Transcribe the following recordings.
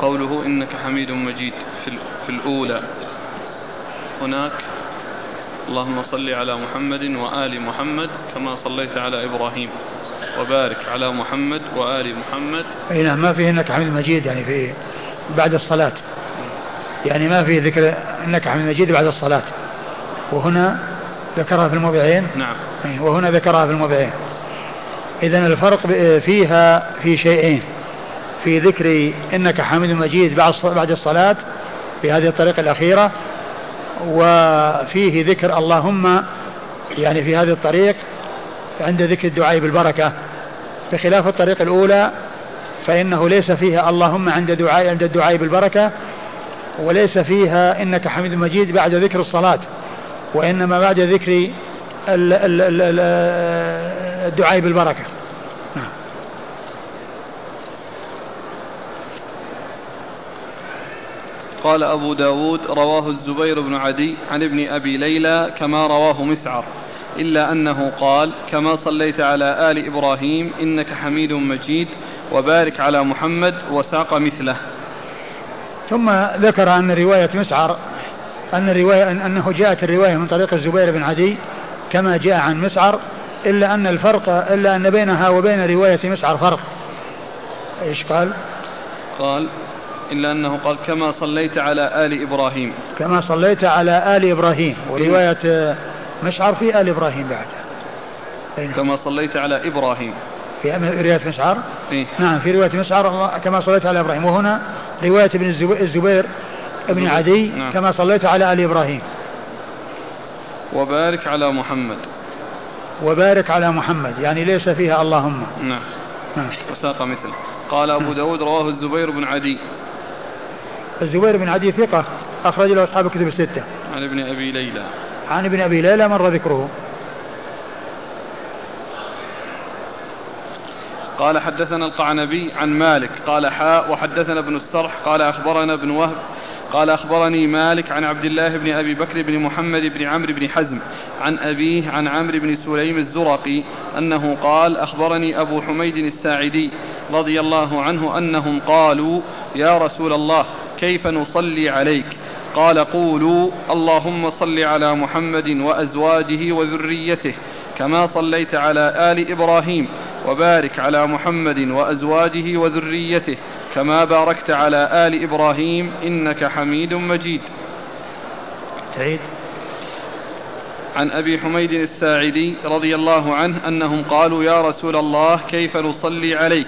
قوله إنك حميد مجيد في, في الأولى. هناك اللهم صل على محمد وآل محمد كما صليت على إبراهيم وبارك على محمد وآل محمد. أي نعم ما فيه إنك حميد مجيد يعني في بعد الصلاة. يعني ما فيه ذكر إنك حميد مجيد بعد الصلاة. وهنا ذكرها في الموضعين؟ نعم. وهنا ذكرها في الموضعين. إذا الفرق فيها في شيئين. في ذكر إنك حميد مجيد بعد الصلاة في هذه الطريقة الأخيرة وفيه ذكر اللهم يعني في هذه الطريق عند ذكر الدعاء بالبركة. بخلاف الطريق الأولى فإنه ليس فيها اللهم عند دعاء عند الدعاء بالبركة وليس فيها إنك حميد مجيد بعد ذكر الصلاة وإنما بعد ذكر الدعاء بالبركة نعم قال أبو داود رواه الزبير بن عدي عن ابن أبي ليلى كما رواه مسعر إلا أنه قال كما صليت على آل إبراهيم إنك حميد مجيد وبارك على محمد وساق مثله ثم ذكر أن رواية مسعر أن الرواية أنه جاءت الرواية من طريق الزبير بن عدي كما جاء عن مسعر إلا أن الفرق إلا أن بينها وبين رواية مسعر فرق إيش قال؟ قال إلا أنه قال كما صليت على آل إبراهيم. كما صليت على آل إبراهيم. ورواية مشعر في آل إبراهيم بعد. كما صليت على إبراهيم. في رواية مشعر؟ إيه؟ نعم في رواية مشعر كما صليت على إبراهيم. وهنا رواية ابن الزبير ابن عدي نعم. كما صليت على آل إبراهيم. وبارك على محمد. وبارك على محمد يعني ليس فيها اللهم. نعم, نعم. وساق مثل قال أبو نعم. داود رواه الزبير بن عدي. الزبير بن عدي ثقة أخرج له أصحاب الكتب الستة. عن ابن أبي ليلى. عن ابن أبي ليلى مر ذكره. قال حدثنا القعنبي عن مالك. قال حاء وحدثنا ابن السرح. قال أخبرنا ابن وهب. قال أخبرني مالك عن عبد الله بن أبي بكر بن محمد بن عمرو بن حزم عن أبيه عن عمرو بن سليم الزرقي أنه قال أخبرني أبو حميد الساعدي رضي الله عنه أنهم قالوا يا رسول الله كيف نصلي عليك؟ قال قولوا اللهم صل على محمد وأزواجه وذريته كما صليت على آل إبراهيم وبارك على محمد وأزواجه وذريته كما باركت على آل إبراهيم إنك حميد مجيد. تعيد عن أبي حميد الساعدي رضي الله عنه أنهم قالوا يا رسول الله كيف نصلي عليك؟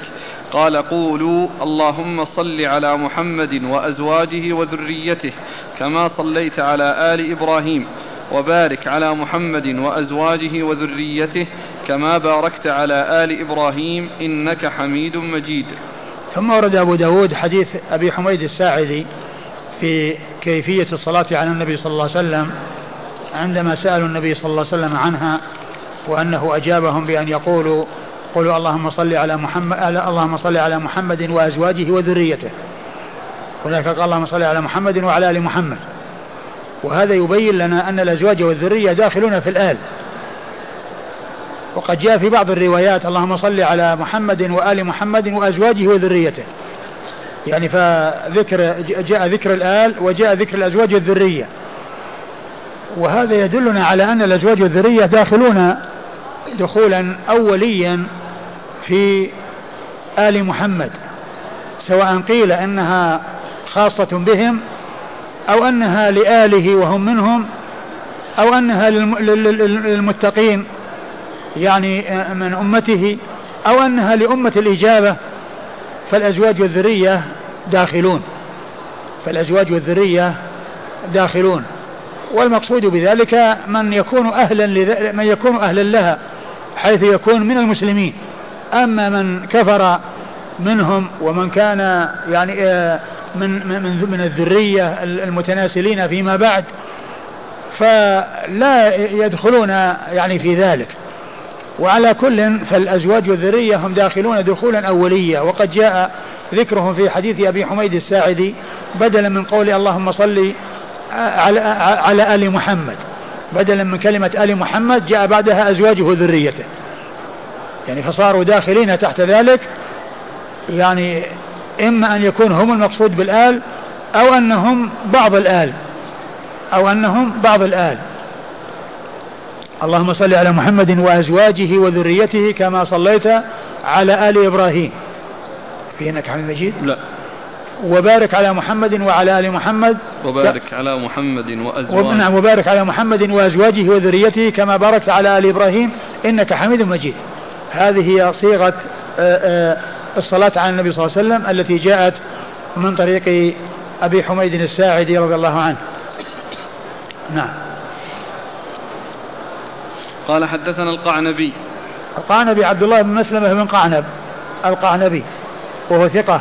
قال قولوا اللهم صل على محمد وأزواجه وذريته كما صليت على آل إبراهيم وبارك على محمد وأزواجه وذريته كما باركت على آل إبراهيم إنك حميد مجيد. ثم ورد أبو داود حديث أبي حميد الساعدي في كيفية الصلاة على النبي صلى الله عليه وسلم عندما سألوا النبي صلى الله عليه وسلم عنها وأنه أجابهم بأن يقولوا قولوا اللهم صل على محمد اللهم صل على محمد وأزواجه وذريته. هناك قال اللهم صل على محمد وعلى آل محمد. وهذا يبين لنا أن الأزواج والذرية داخلون في الآل. وقد جاء في بعض الروايات اللهم صل على محمد وآل محمد وأزواجه وذريته. يعني فذكر جاء ذكر الآل وجاء ذكر الأزواج والذرية وهذا يدلنا على أن الأزواج والذرية داخلون دخولا أوليا في آل محمد سواء قيل أنها خاصة بهم أو أنها لآله وهم منهم أو أنها للمتقين يعني من أمته أو أنها لأمة الإجابة فالأزواج والذرية داخلون فالأزواج والذرية داخلون. والمقصود بذلك من يكون أهلا من يكون أهلا لها حيث يكون من المسلمين. أما من كفر منهم ومن كان يعني آه، من من من الذرية المتناسلين فيما بعد فلا يدخلون يعني في ذلك. وعلى كل فالأزواج والذرية هم داخلون دخولا أوليا وقد جاء ذكرهم في حديث أبي حميد الساعدي بدلا من قول اللهم صل على, على آل محمد. بدلا من كلمة آل محمد جاء بعدها أزواجه وذريته. يعني فصاروا داخلين تحت ذلك. يعني إما أن يكون هم المقصود بالآل أو أنهم بعض الآل. أو أنهم بعض الآل. اللهم صل على محمد وأزواجه وذريته كما صليت على آل إبراهيم. في إنك حميد مجيد؟ لا. وبارك على محمد وعلى آل محمد. وبارك على محمد وأزواجه. نعم وبارك على محمد وأزواجه وذريته كما باركت على آل إبراهيم. إنك حميد مجيد. هذه هي صيغة آه، آه، الصلاة على النبي صلى الله عليه وسلم التي جاءت من طريق أبي حميد الساعدي رضي الله عنه. نعم. قال حدثنا القعنبي. القعنبي عبد الله بن مسلمة بن قعنب. القعنبي. وهو ثقة.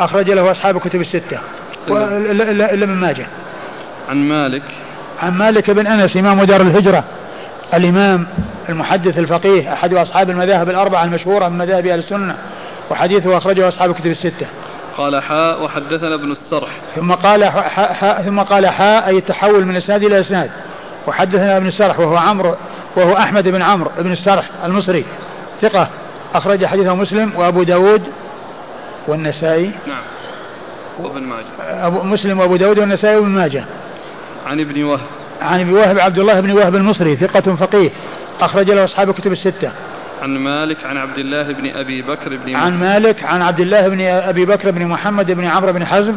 أخرج له أصحاب الكتب الستة. إلا من ماجه. عن مالك. عن مالك بن أنس إمام دار الهجرة. الإمام المحدث الفقيه أحد أصحاب المذاهب الأربعة المشهورة من مذاهب أهل السنة وحديثه أخرجه أصحاب الكتب الستة. قال حاء وحدثنا ابن السرح. ثم قال حاء حاء ثم قال حاء أي التحول من إسناد إلى إسناد. وحدثنا ابن السرح وهو عمرو وهو أحمد بن عمرو بن السرح المصري. ثقة. أخرج حديثه مسلم وأبو داود والنسائي؟ نعم. وابن ماجه. أبو مسلم وأبو داود والنسائي وابن ماجه. عن ابن وهب. عن ابن وهب عبد الله بن وهب المصري ثقة فقيه أخرج له أصحاب الكتب الستة. عن مالك عن عبد الله بن أبي بكر بن عن مالك عن عبد الله بن أبي بكر بن محمد بن عمرو بن حزم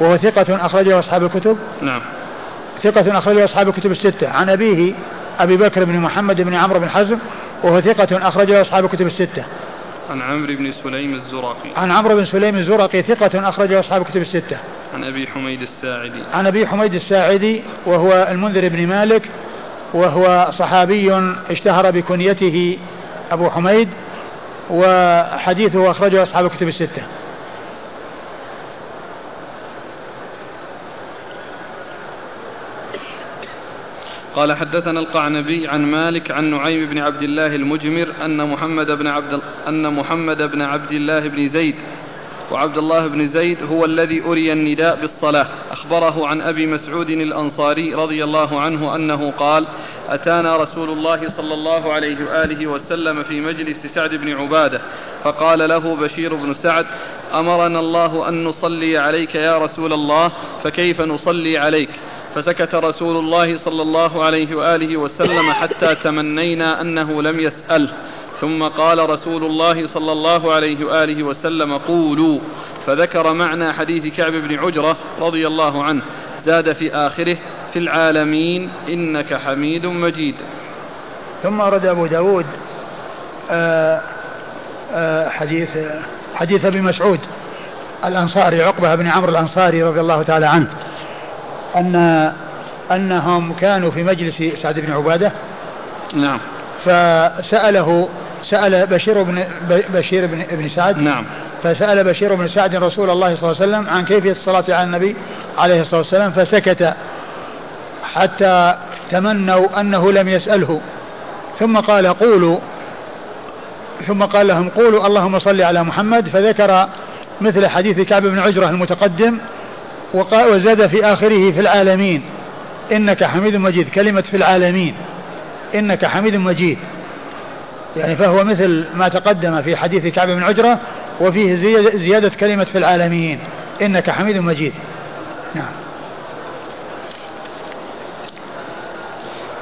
وهو ثقة أخرجه أصحاب الكتب. نعم. ثقة أخرجه أصحاب الكتب الستة. عن أبيه أبي بكر بن محمد بن عمرو بن حزم وهو ثقة أخرجه أصحاب الكتب الستة. عن عمرو بن سليم الزرقي عن عمرو بن سليم الزرقي ثقة أخرجه أصحاب الكتب الستة. عن أبي حميد الساعدي. عن أبي حميد الساعدي وهو المنذر بن مالك وهو صحابي اشتهر بكنيته أبو حميد وحديثه أخرجه أصحاب الكتب الستة. قال حدثنا القعنبي عن مالك عن نعيم بن عبد الله المجمر أن محمد بن عبد أن محمد بن عبد الله بن زيد وعبد الله بن زيد هو الذي أري النداء بالصلاة. أخبره عن أبي مسعود الأنصاري رضي الله عنه أنه قال أتانا رسول الله صلى الله عليه وآله وسلم في مجلس سعد بن عبادة فقال له بشير بن سعد أمرنا الله أن نصلي عليك يا رسول الله فكيف نصلي عليك؟ فسكت رسول الله صلى الله عليه وآله وسلم حتى تمنينا أنه لم يسأله ثم قال رسول الله صلى الله عليه وآله وسلم قولوا. فذكر معنى حديث كعب بن عجرة رضي الله عنه. زاد في آخره في العالمين إنك حميد مجيد. ثم أرد أبو داود آه، آه، حديث حديث أبي مسعود الأنصاري عقبة بن عمرو الأنصاري رضي الله تعالى عنه. أن أنهم كانوا في مجلس سعد بن عبادة. نعم. فسأله سأل بشير بن بشير بن ابن سعد. نعم. فسأل بشير بن سعد رسول الله صلى الله عليه وسلم عن كيفية الصلاة على النبي عليه الصلاة والسلام فسكت حتى تمنوا أنه لم يسأله. ثم قال قولوا ثم قال لهم قولوا اللهم صل على محمد فذكر مثل حديث كعب بن عجرة المتقدم وزاد في آخره في العالمين. إنك حميد مجيد. كلمة في العالمين. إنك حميد مجيد. يعني فهو مثل ما تقدم في حديث كعب بن عجرة وفيه زيادة كلمة في العالمين. إنك حميد مجيد. نعم.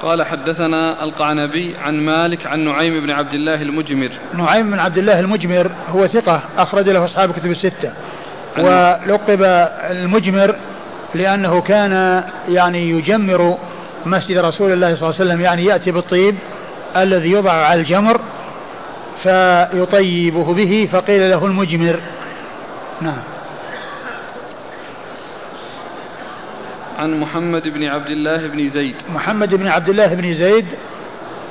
قال حدثنا القعنبي عن مالك عن نعيم بن عبد الله المجمر. نعيم بن عبد الله المجمر هو ثقة أخرج له أصحاب كتب الستة. ولقب المجمر لأنه كان يعني يجمر مسجد رسول الله صلى الله عليه وسلم يعني يأتي بالطيب الذي يوضع على الجمر فيطيبه به فقيل له المجمر. نعم. عن محمد بن عبد الله بن زيد. محمد بن عبد الله بن زيد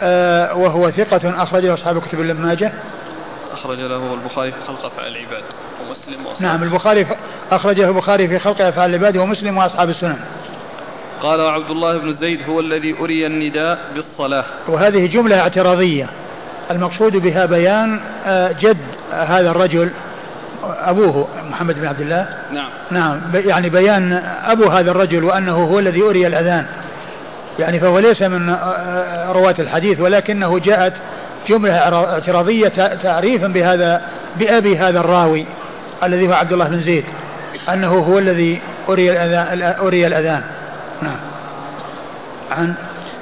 آه وهو ثقة أخرج له أصحاب كتب الماجه أخرج له البخاري في خلق أفعال العباد. ومسلم وأصحاب نعم البخاري أخرجه البخاري في خلق أفعال العباد ومسلم وأصحاب السنن. قال عبد الله بن زيد هو الذي أري النداء بالصلاة. وهذه جملة اعتراضية. المقصود بها بيان آه، جد هذا الرجل أبوه محمد بن عبد الله. نعم. نعم يعني بيان أبو هذا الرجل وأنه هو الذي أري الأذان. يعني فهو ليس من آه، آه، رواة الحديث ولكنه جاءت جملة اعتراضية تعريفا بهذا بأبي هذا الراوي. الذي هو عبد الله بن زيد. أنه هو الذي أري الأذان, أري الأذان. نعم. عن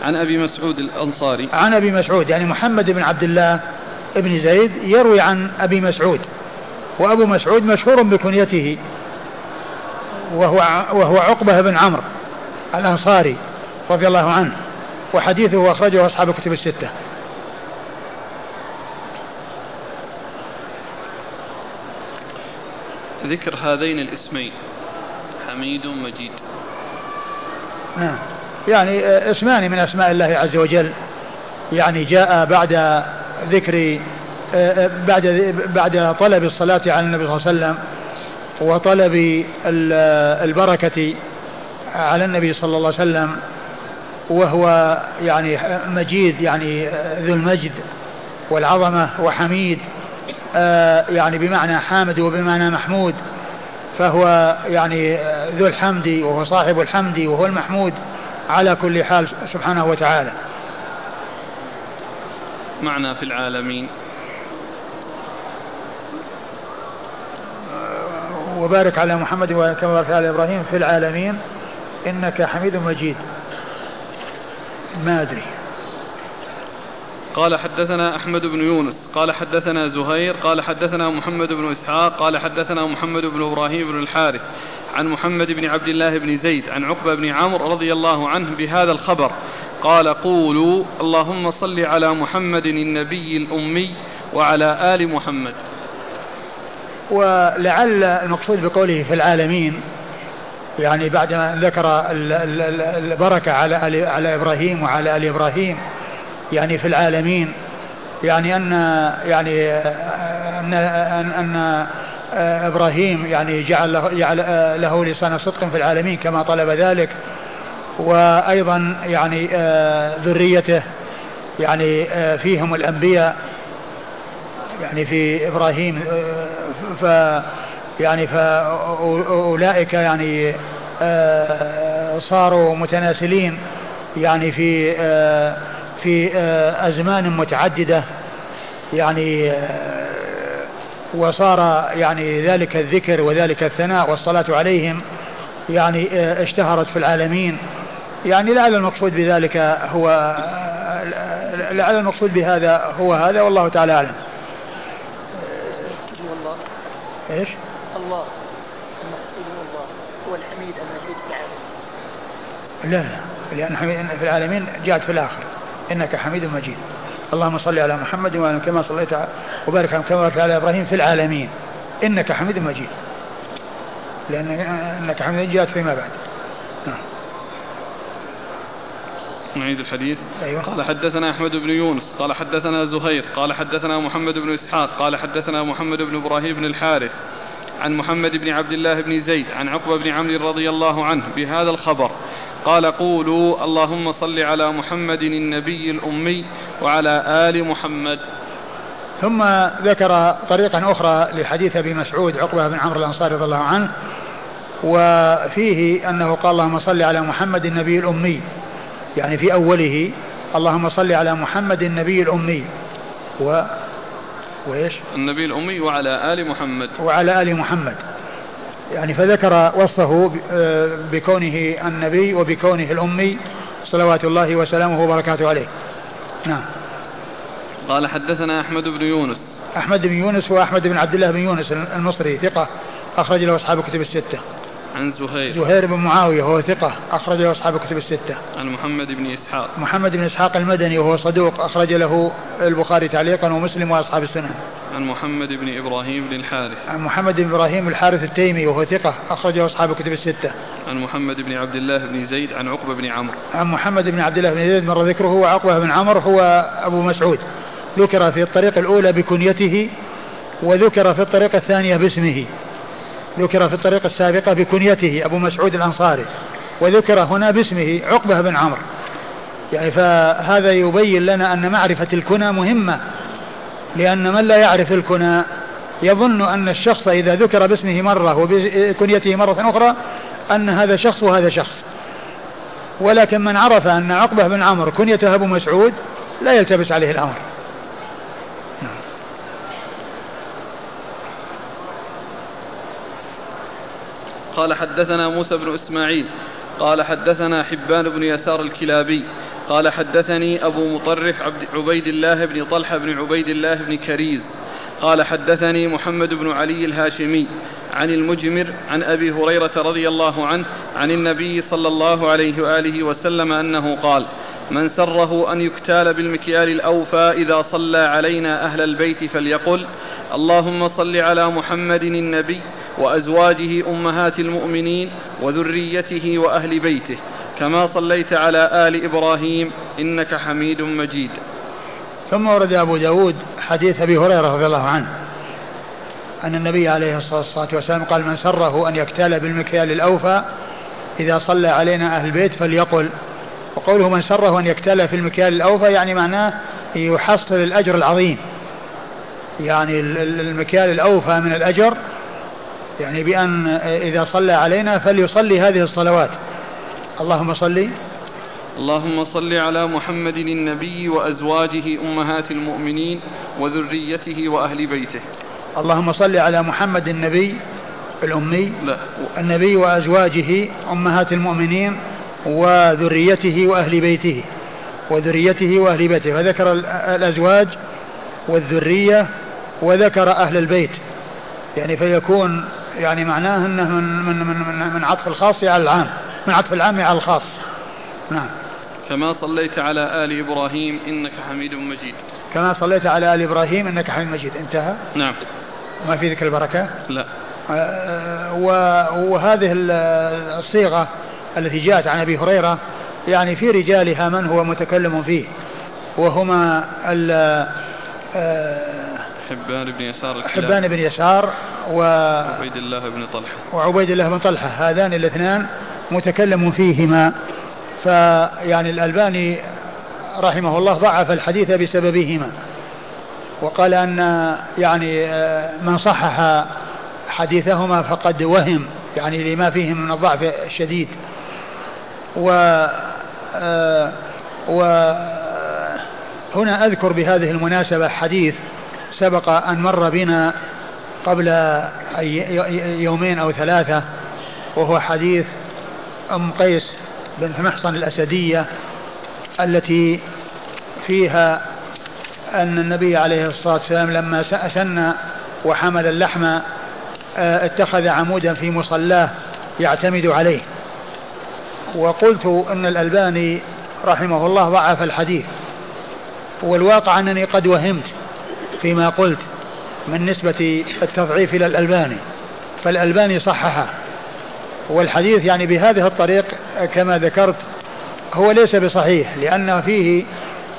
عن أبي مسعود الأنصاري. عن أبي مسعود يعني محمد بن عبد الله بن زيد يروي عن أبي مسعود. وأبو مسعود مشهور بكنيته. وهو وهو عقبة بن عمرو الأنصاري رضي الله عنه. وحديثه أخرجه أصحاب الكتب الستة. ذكر هذين الاسمين. حميد مجيد نعم. يعني اسمان من أسماء الله عز وجل. يعني جاء بعد ذكر بعد بعد طلب الصلاة على النبي صلى الله عليه وسلم وطلب البركة على النبي صلى الله عليه وسلم وهو يعني مجيد يعني ذو المجد والعظمة وحميد آه، يعني بمعنى حامد وبمعنى محمود فهو يعني ذو الحمد وهو صاحب الحمد وهو المحمود على كل حال سبحانه وتعالى. معنى في العالمين. آه، وبارك على محمد وكما بارك على إبراهيم في العالمين إنك حميد مجيد. ما أدري. قال حدثنا أحمد بن يونس قال حدثنا زهير قال حدثنا محمد بن إسحاق قال حدثنا محمد بن إبراهيم بن الحارث عن محمد بن عبد الله بن زيد عن عقبة بن عمرو رضي الله عنه بهذا الخبر قال قولوا اللهم صل على محمد النبي الأمي وعلى آل محمد. ولعل المقصود بقوله في العالمين يعني بعدما ذكر البركة على على إبراهيم وعلى آل إبراهيم يعني في العالمين يعني أن يعني أن أن, أن إبراهيم يعني جعل له, جعل له لسان صدق في العالمين كما طلب ذلك. وأيضا يعني ذريته يعني فيهم الأنبياء يعني في إبراهيم ف يعني فاولئك يعني صاروا متناسلين يعني في في آه، أزمان متعددة. يعني آه، وصار يعني ذلك الذكر وذلك الثناء والصلاة عليهم يعني آه، اشتهرت في العالمين. يعني لعل المقصود بذلك هو لعل المقصود بهذا هو هذا والله تعالى أعلم. والله إيش؟ الله. المقصود هو الله هو الحميد المجيد في العالمين. لا لا لأن في العالمين جاءت في الآخر إنك حميد مجيد. اللهم صل على محمد وعلى كما صليت وبارك على كما باركت على إبراهيم في العالمين. إنك حميد مجيد. لأن إنك حميد جاءت فيما بعد. نعم. نعيد الحديث. أيوة. قال حدثنا أحمد بن يونس قال حدثنا زهير قال حدثنا محمد بن إسحاق قال حدثنا محمد بن إبراهيم بن الحارث عن محمد بن عبد الله بن زيد عن عقبة بن عمرو رضي الله عنه بهذا الخبر. قال قولوا اللهم صل على محمد النبي الأمي وعلى آل محمد. ثم ذكر طريقا أخرى لحديث أبي مسعود عقبة بن عمرو الأنصاري رضي الله عنه وفيه أنه قال اللهم صل على محمد النبي الأمي يعني في أوله اللهم صل على محمد النبي الأمي و وإيش؟ النبي الأمي وعلى آل محمد. وعلى آل محمد. يعني فذكر وصفه آه، بكونه النبي وبكونه الأمي صلوات الله وسلامه وبركاته عليه. نعم. قال حدثنا أحمد بن يونس. أحمد بن يونس وأحمد بن عبد الله بن يونس المصري ثقة أخرج له أصحاب الكتب الستة. عن زهير. زهير بن معاوية وهو ثقة أخرج له أصحاب الكتب الستة. عن محمد بن إسحاق. محمد بن إسحاق المدني وهو صدوق أخرج له البخاري تعليقا ومسلم وأصحاب السنن. عن محمد بن إبراهيم بن الحارث. عن محمد بن إبراهيم الحارث التيمي وهو ثقة أخرجه أصحاب الكتب الستة. عن محمد بن عبد الله بن زيد عن عقبة بن عمرو. عن محمد بن عبد الله بن زيد مر ذكره وعقبة بن عمرو هو أبو مسعود. ذكر في الطريقة الأولى بكنيته وذكر في الطريقة الثانية باسمه. ذكر في الطريقة السابقة بكنيته أبو مسعود الأنصاري وذكر هنا باسمه عقبة بن عمرو. يعني فهذا يبين لنا أن معرفة الكنى مهمة لأن من لا يعرف الكنى يظن أن الشخص إذا ذكر باسمه مرة وبكنيته مرة أخرى أن هذا شخص وهذا شخص. ولكن من عرف أن عقبة بن عمرو كنيته أبو مسعود لا يلتبس عليه الأمر. قال حدثنا موسى بن إسماعيل قال حدثنا حبان بن يسار الكلابي قال حدثني أبو مطرف عبد عبيد الله بن طلحة بن عبيد الله بن كريز قال حدثني محمد بن علي الهاشمي عن المجمر عن أبي هريرة رضي الله عنه عن النبي صلى الله عليه وآله وسلم أنه قال من سره أن يكتال بالمكيال الأوفى إذا صلى علينا أهل البيت فليقل اللهم صل على محمد النبي وأزواجه أمهات المؤمنين وذريته وأهل بيته. كما صليت على آل إبراهيم إنك حميد مجيد. ثم ورد أبو داود حديث أبي هريرة رضي الله عنه. أن النبي عليه الصلاة والسلام قال من سره أن يكتال بالمكيال الأوفى إذا صلى علينا أهل البيت فليقل. وقوله من سره أن يكتال في المكيال الأوفى يعني معناه يحصل الأجر العظيم. يعني المكيال الأوفى من الأجر يعني بأن إذا صلى علينا فليصلي هذه الصلوات. اللهم صل. اللهم صل على محمد النبي وأزواجه أمهات المؤمنين وذريته وأهل بيته. اللهم صل على محمد النبي الأمي لا. النبي وأزواجه أمهات المؤمنين وذريته وأهل بيته وذريته وأهل بيته. فذكر الأزواج والذرية وذكر أهل البيت. يعني فيكون يعني معناه أنه من, من, من, من عطف الخاص على العام من عطف العام على الخاص. نعم. كما صليت على آل إبراهيم إنك حميد مجيد. كما صليت على آل إبراهيم إنك حميد مجيد. انتهى؟ نعم. ما في ذكر البركة؟ لا. آه، وهذه الصيغة التي جاءت عن أبي هريرة يعني في رجالها من هو متكلم فيه وهما ال آه، حبان بن يسار الكلاب. حبان بن يسار و عبيد الله بن طلحة. وعبيد الله بن طلحة هذان الاثنان متكلم فيهما. فيعني الألباني رحمه الله ضعف الحديث بسببهما. وقال أن يعني آه، من صحح حديثهما فقد وهم يعني لما فيه من الضعف الشديد. و آه، وهنا أذكر بهذه المناسبة حديث سبق أن مر بنا قبل يومين أو ثلاثة وهو حديث أم قيس بنت محصن الأسدية التي فيها أن النبي عليه الصلاة والسلام لما سن وحمل اللحم آه، اتخذ عمودا في مصلاه يعتمد عليه. وقلت أن الألباني رحمه الله ضعف الحديث والواقع أنني قد وهمت. فيما قلت من نسبة التضعيف إلى الألباني فالألباني صححه والحديث يعني بهذه الطريق كما ذكرت هو ليس بصحيح لأن فيه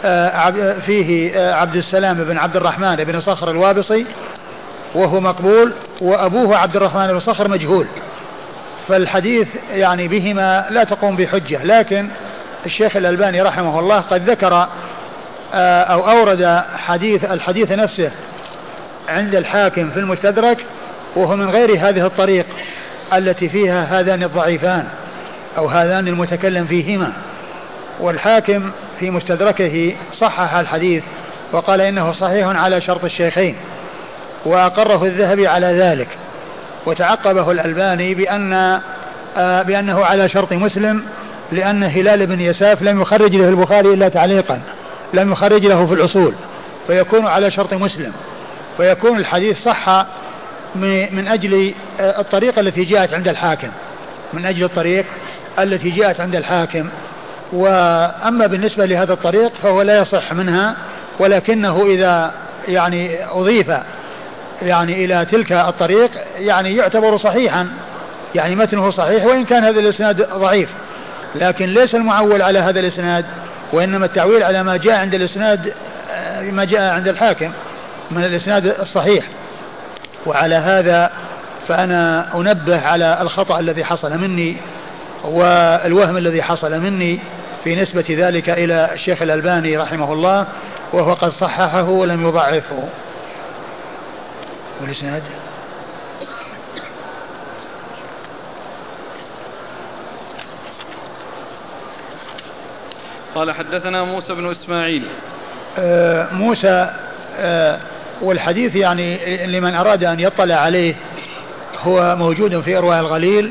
آه، فيه آه، عبد السلام بن عبد الرحمن بن صخر الوابصي وهو مقبول وأبوه عبد الرحمن بن صخر مجهول. فالحديث يعني بهما لا تقوم بحجة لكن الشيخ الألباني رحمه الله قد ذكر أو أورد حديث الحديث نفسه عند الحاكم في المستدرك وهو من غير هذه الطريق التي فيها هذان الضعيفان أو هذان المتكلم فيهما. والحاكم في مستدركه صحح الحديث وقال إنه صحيح على شرط الشيخين وأقره الذهبي على ذلك وتعقبه الألباني بأن آه بأنه على شرط مسلم لأن هلال بن يساف لم يخرج له البخاري إلا تعليقا. لم يخرج له في الأصول فيكون على شرط مسلم. فيكون الحديث صح من أجل آه، الطريقة التي جاءت عند الحاكم. من أجل الطريق التي جاءت عند الحاكم. وأما بالنسبة لهذا الطريق فهو لا يصح منها ولكنه إذا يعني أضيف يعني إلى تلك الطريق يعني يعتبر صحيحا. يعني متنه صحيح وإن كان هذا الإسناد ضعيف. لكن ليس المعول على هذا الإسناد وإنما التعويل على ما جاء عند الإسناد آه، ما جاء عند الحاكم من الإسناد الصحيح. وعلى هذا فأنا أنبه على الخطأ الذي حصل مني والوهم الذي حصل مني في نسبة ذلك إلى الشيخ الألباني رحمه الله وهو قد صححه ولم يضعفه. والإسناد؟ قال حدثنا موسى بن إسماعيل. آه موسى آه والحديث يعني لمن أراد أن يطلع عليه هو موجود في إرواء الغليل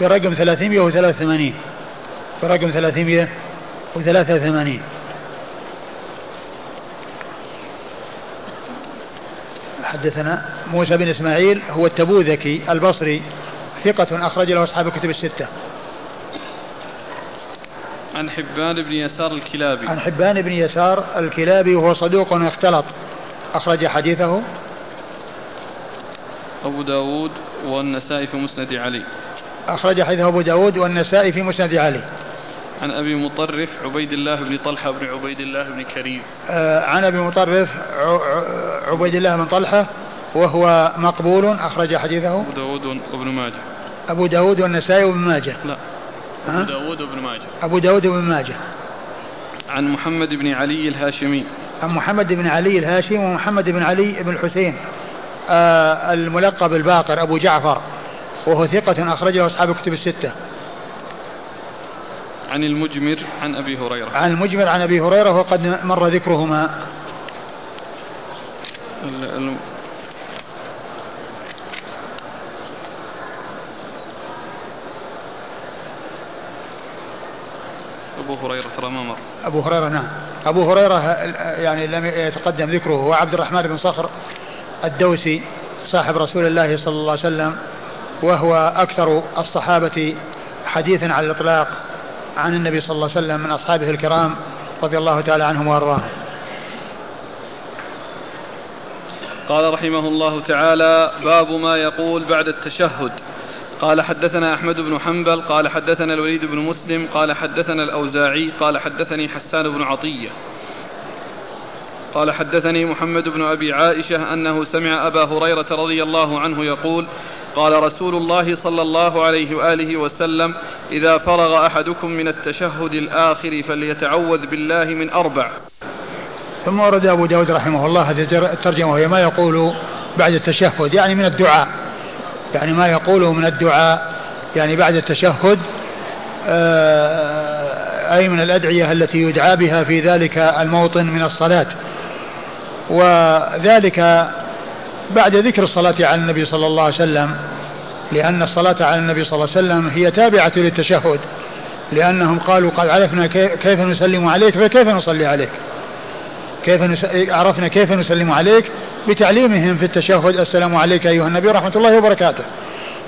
برقم 383 برقم 383 حدثنا موسى بن إسماعيل هو التبوذكي البصري ثقة أخرج له أصحاب الكتب الستة. عن حبان بن يسار الكلابي. عن حبان بن يسار الكلابي وهو صدوق اختلط. أخرج حديثه. أبو داود والنسائي في مسند علي. أخرج حديثه أبو داود والنسائي في مسند علي. عن أبي مطرف عبيد الله بن طلحة بن عبيد الله بن كريم. آه عن أبي مطرف عبيد الله بن طلحة وهو مقبول. أخرج حديثه. أبو داود وابن ماجه. أبو داود والنسائي وابن ماجه. لا. أبو داود وابن ماجه. أبو داود وابن ماجه. عن محمد بن علي الهاشمي. عن محمد بن علي الهاشمي ومحمد بن علي بن الحسين آه الملقب الباقر أبو جعفر. وهو ثقة أخرجه أصحاب الكتب الستة. عن المجمر عن أبي هريرة. عن المجمر عن أبي هريرة وقد مر ذكرهما. أبو هريرة ترى ما مر. أبو هريرة نعم. أبو هريرة يعني لم يتقدم ذكره هو عبد الرحمن بن صخر الدوسي صاحب رسول الله صلى الله عليه وسلم وهو أكثر الصحابة حديثا على الإطلاق عن النبي صلى الله عليه وسلم من أصحابه الكرام رضي الله تعالى عنهم وأرضاهم. قال رحمه الله تعالى باب ما يقول بعد التشهد. قال حدثنا أحمد بن حنبل قال حدثنا الوليد بن مسلم قال حدثنا الأوزاعي قال حدثني حسان بن عطية. قال حدثني محمد بن أبي عائشة أنه سمع أبا هريرة رضي الله عنه يقول قال رسول الله صلى الله عليه وآله وسلم إذا فرغ أحدكم من التشهد الآخر فليتعوذ بالله من أربع. ثم ورد أبو داود رحمه الله هذه الترجمة وهي ما يقول بعد التشهد يعني من الدعاء. يعني ما يقوله من الدعاء يعني بعد التشهد آه، أي من الأدعية التي يدعى بها في ذلك الموطن من الصلاة. وذلك بعد ذكر الصلاة على النبي صلى الله عليه وسلم لأن الصلاة على النبي صلى الله عليه وسلم هي تابعة للتشهد لأنهم قالوا قد عرفنا كيف نسلم عليك فكيف نصلي عليك؟ كيف نس... عرفنا كيف نسلم عليك؟ بتعليمهم في التشهد. السلام عليك أيها النبي ورحمة الله وبركاته.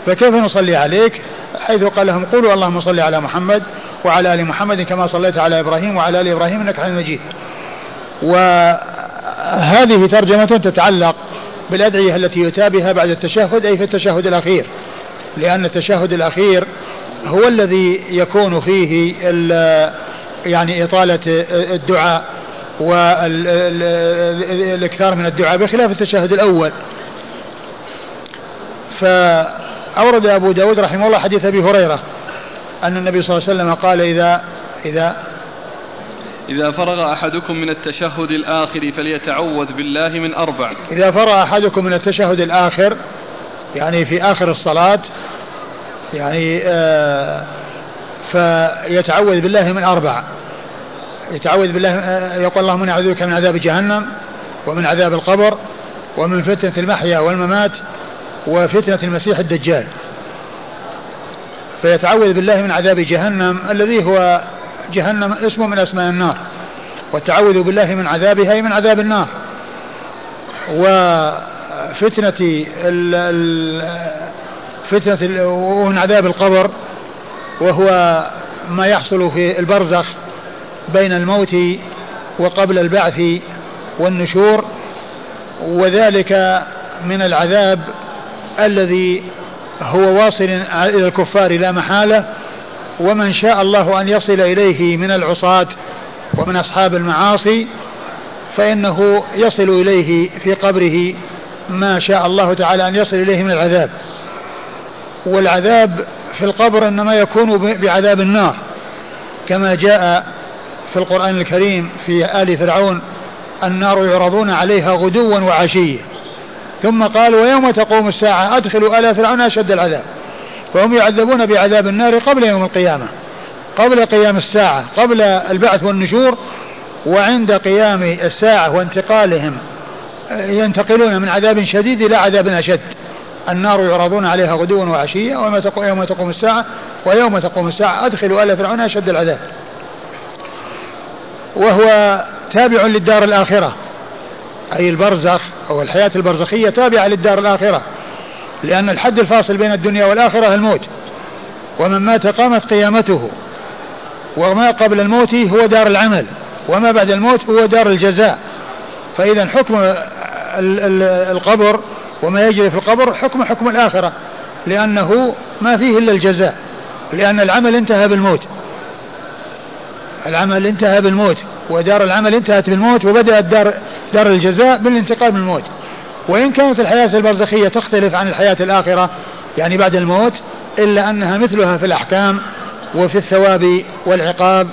فكيف نصلي عليك؟ حيث قال لهم قولوا اللهم صل على محمد وعلى آل محمد كما صليت على إبراهيم وعلى آل إبراهيم إنك حميد مجيد. وهذه ترجمة تتعلق بالأدعية التي يتى بها بعد التشهد أي في التشهد الأخير. لأن التشهد الأخير هو الذي يكون فيه يعني إطالة الدعاء. والإكثار من الدعاء بخلاف التشهد الأول. فأورد أبو داود رحمه الله حديث أبي هريرة أن النبي صلى الله عليه وسلم قال إذا إذا إذا فرغ أحدكم من التشهد الآخر فليتعوذ بالله من أربع. إذا فرغ أحدكم من التشهد الآخر يعني في آخر الصلاة يعني آه فيتعوذ بالله من أربع. يتعوذ بالله آه يقول اللهم إني أعوذ بك من عذاب جهنم ومن عذاب القبر ومن فتنة المحيا والممات وفتنة المسيح الدجال. فيتعوذ بالله من عذاب جهنم الذي هو جهنم اسم من أسماء النار. والتعوذ بالله من عذابها أي من عذاب النار. وفتنة ال فتنة ومن عذاب القبر وهو ما يحصل في البرزخ بين الموت وقبل البعث والنشور وذلك من العذاب الذي هو واصل إلى الكفار لا محالة ومن شاء الله أن يصل إليه من العصاة ومن أصحاب المعاصي فإنه يصل إليه في قبره ما شاء الله تعالى أن يصل إليه من العذاب. والعذاب في القبر إنما يكون بعذاب النار كما جاء في القرآن الكريم في آل فرعون النار يعرضون عليها غدوا وعشيا ثم قال ويوم تقوم الساعة أدخلوا آل فرعون أشد العذاب. فهم يعذبون بعذاب النار قبل يوم القيامة. قبل قيام الساعة قبل البعث والنشور وعند قيام الساعة وانتقالهم ينتقلون من عذاب شديد إلى عذاب أشد. النار يعرضون عليها غدوا وعشيا ويوم تقوم, الساعة ويوم تقوم الساعة أدخلوا آل فرعون أشد العذاب. وهو تابع للدار الآخرة. أي البرزخ أو الحياة البرزخية تابعة للدار الآخرة. لأن الحد الفاصل بين الدنيا والآخرة الموت. ومن مات قامت قيامته. وما قبل الموت هو دار العمل. وما بعد الموت هو دار الجزاء. فإذا حكم القبر وما يجري في القبر حكم حكم الآخرة. لأنه ما فيه إلا الجزاء. لأن العمل انتهى بالموت. العمل انتهى بالموت ودار العمل انتهت بالموت وبدأت دار, دار الجزاء بالانتقال من الموت. وإن كانت الحياة البرزخية تختلف عن الحياة الآخرة يعني بعد الموت إلا أنها مثلها في الأحكام وفي الثواب والعقاب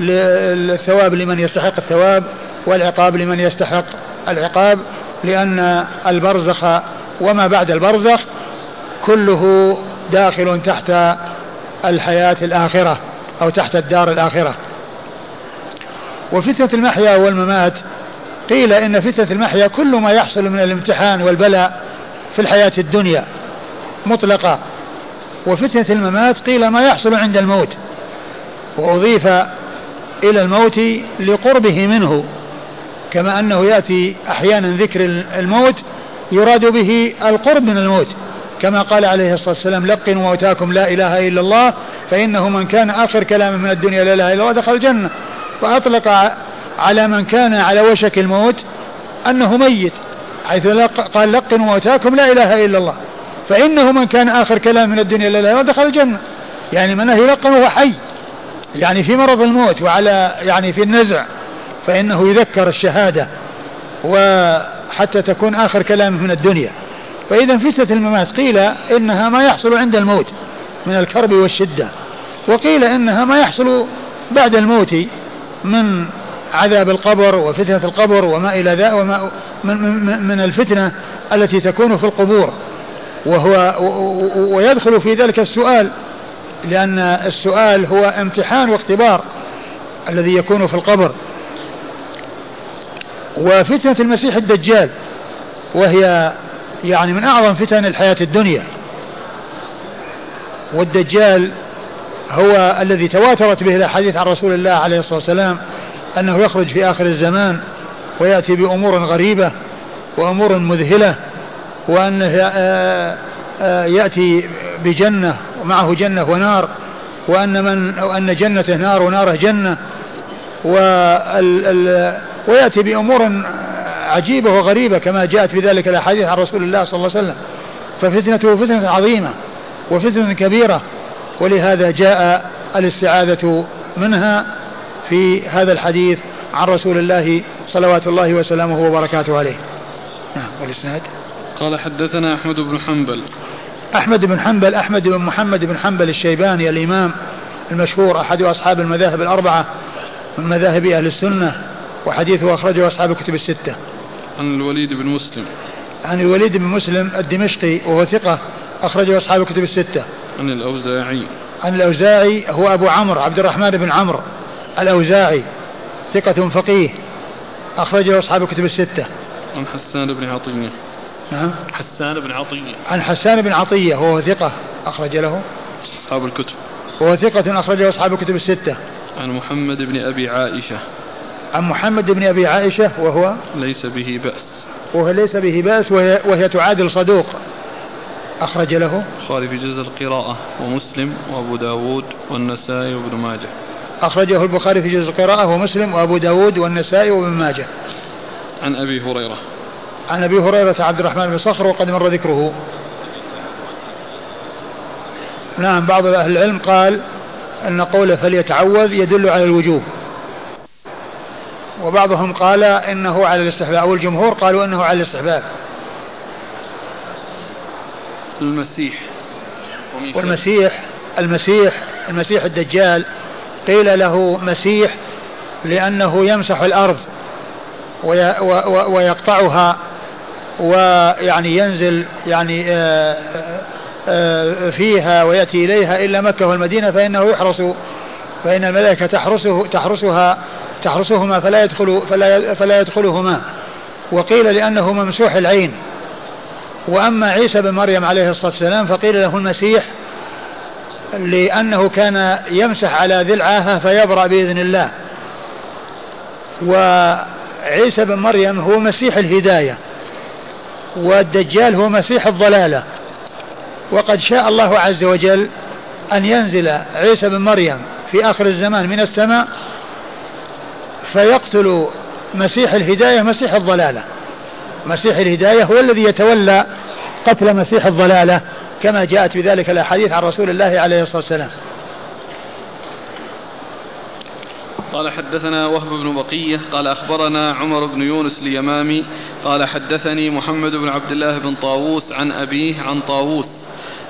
الثواب لمن يستحق الثواب والعقاب لمن يستحق العقاب لأن البرزخ وما بعد البرزخ كله داخل تحت الحياة الآخرة أو تحت الدار الآخرة. وفتنة المحيا والممات. قيل إن فتنة المحيا كل ما يحصل من الامتحان والبلاء في الحياة الدنيا مطلقة. وفتنة الممات قيل ما يحصل عند الموت. وأضيف إلى الموت لقربه منه كما أنه يأتي أحيانا ذكر الموت يراد به القرب من الموت. كما قال عليه الصلاة والسلام لقنوا موتاكم لا إله إلا الله فإنه من كان آخر كلامه من الدنيا لا إله إلا الله دخل الجنة. فأطلق على من كان على وشك الموت أنه ميت حيث قال لقنوا موتاكم لا إله إلا الله. فإنه من كان آخر كلام من الدنيا لا إله دخل الجنة. يعني من يلقن وهو حي. يعني في مرض الموت وعلى يعني في النزع فإنه يذكر الشهادة وحتى تكون آخر كلامه من الدنيا. فإذا فتنة الممات قيل إنها ما يحصل عند الموت من الكرب والشدة وقيل إنها ما يحصل بعد الموت من عذاب القبر وفتنة القبر وما إلى ذا وما من, من, من الفتنة التي تكون في القبور. وهو ويدخل في ذلك السؤال لأن السؤال هو امتحان واختبار الذي يكون في القبر. وفتنة المسيح الدجال وهي يعني من أعظم فتن الحياة الدنيا. والدجال هو الذي تواترت به الأحاديث عن رسول الله عليه الصلاة والسلام أنه يخرج في آخر الزمان غريبة وأمور مذهلة وأنه آه، آه، يأتي بجنة ومعه جنة ونار وأن من وأن جنته نار وناره جنة ويأتي بأمور عجيبة وغريبة كما جاءت بذلك الأحاديث عن رسول الله صلى الله عليه وسلم ففتنته فتنة عظيمة وفتنة كبيرة ولهذا جاء الاستعاذة منها في هذا الحديث عن رسول الله صلوات الله وسلامه وبركاته عليه. نعم والإسناد؟ قال حدثنا أحمد بن حنبل. أحمد بن حنبل أحمد بن محمد بن حنبل الشيباني الإمام المشهور أحد أصحاب المذاهب الأربعة من مذاهب أهل السنة وحديثه أخرجه أصحاب الكتب الستة. عن الوليد بن مسلم. عن الوليد بن مسلم الدمشقي وهو ثقة أخرجه أصحاب الكتب الستة. عن الأوزاعي. عن الأوزاعي هو أبو عمرو عبد الرحمن بن عمرو الأوزاعي ثقة فقيه أخرجه أصحاب الكتب الستة. عن حسان بن عطية. نعم. حسان بن عطية. عن حسان بن عطية وهو ثقة أخرج له. أصحاب الكتب. وهو ثقة أخرجه أصحاب الكتب الستة. عن محمد بن أبي عائشة. عن محمد بن أبي عائشة وهو ليس به بأس. وهو ليس به بأس وهي, وهي تعادل صدوق. أخرج له البخاري في جزء القراءة ومسلم وأبو داود والنسائي وابن ماجه. أخرجه البخاري في جزء القراءة ومسلم وأبو داود والنسائي وابن ماجه. عن أبي هريرة. عن أبي هريرة عبد الرحمن بن صخر وقد مر ذكره. نعم بعض أهل العلم قال أن قوله فليتعوذ يدل على الوجوب. وبعضهم قال إنه على الاستحباب أو الجمهور قالوا إنه على الاستحباب. المسيح. والمسيح المسيح المسيح الدجال. قيل له مسيح لأنه يمسح الأرض ويقطعها ويعني ينزل يعني آه، آه، فيها ويأتي إليها إلا مكة والمدينة فإنه يحرس فإن الملائكة تحرسه تحرسها تحرسهما فلا يدخل فلا فلا يدخلهما. وقيل لأنه ممسوح العين. وأما عيسى بن مريم عليه الصلاة والسلام فقيل له المسيح لأنه كان يمسح على ذي العاهة فيبرأ بإذن الله. وعيسى بن مريم هو مسيح الهداية والدجال هو مسيح الضلالة. وقد شاء الله عز وجل أن ينزل عيسى بن مريم في آخر الزمان من السماء فيقتل مسيح الهداية مسيح الضلالة. مسيح الهداية هو الذي يتولى قتل مسيح الضلالة كما جاءت بذلك الأحاديث عن رسول الله عليه الصلاة والسلام. قال حدثنا وهب بن بقية قال أخبرنا عمر بن يونس اليمامي قال حدثني محمد بن عبد الله بن طاووس عن أبيه عن طاووس.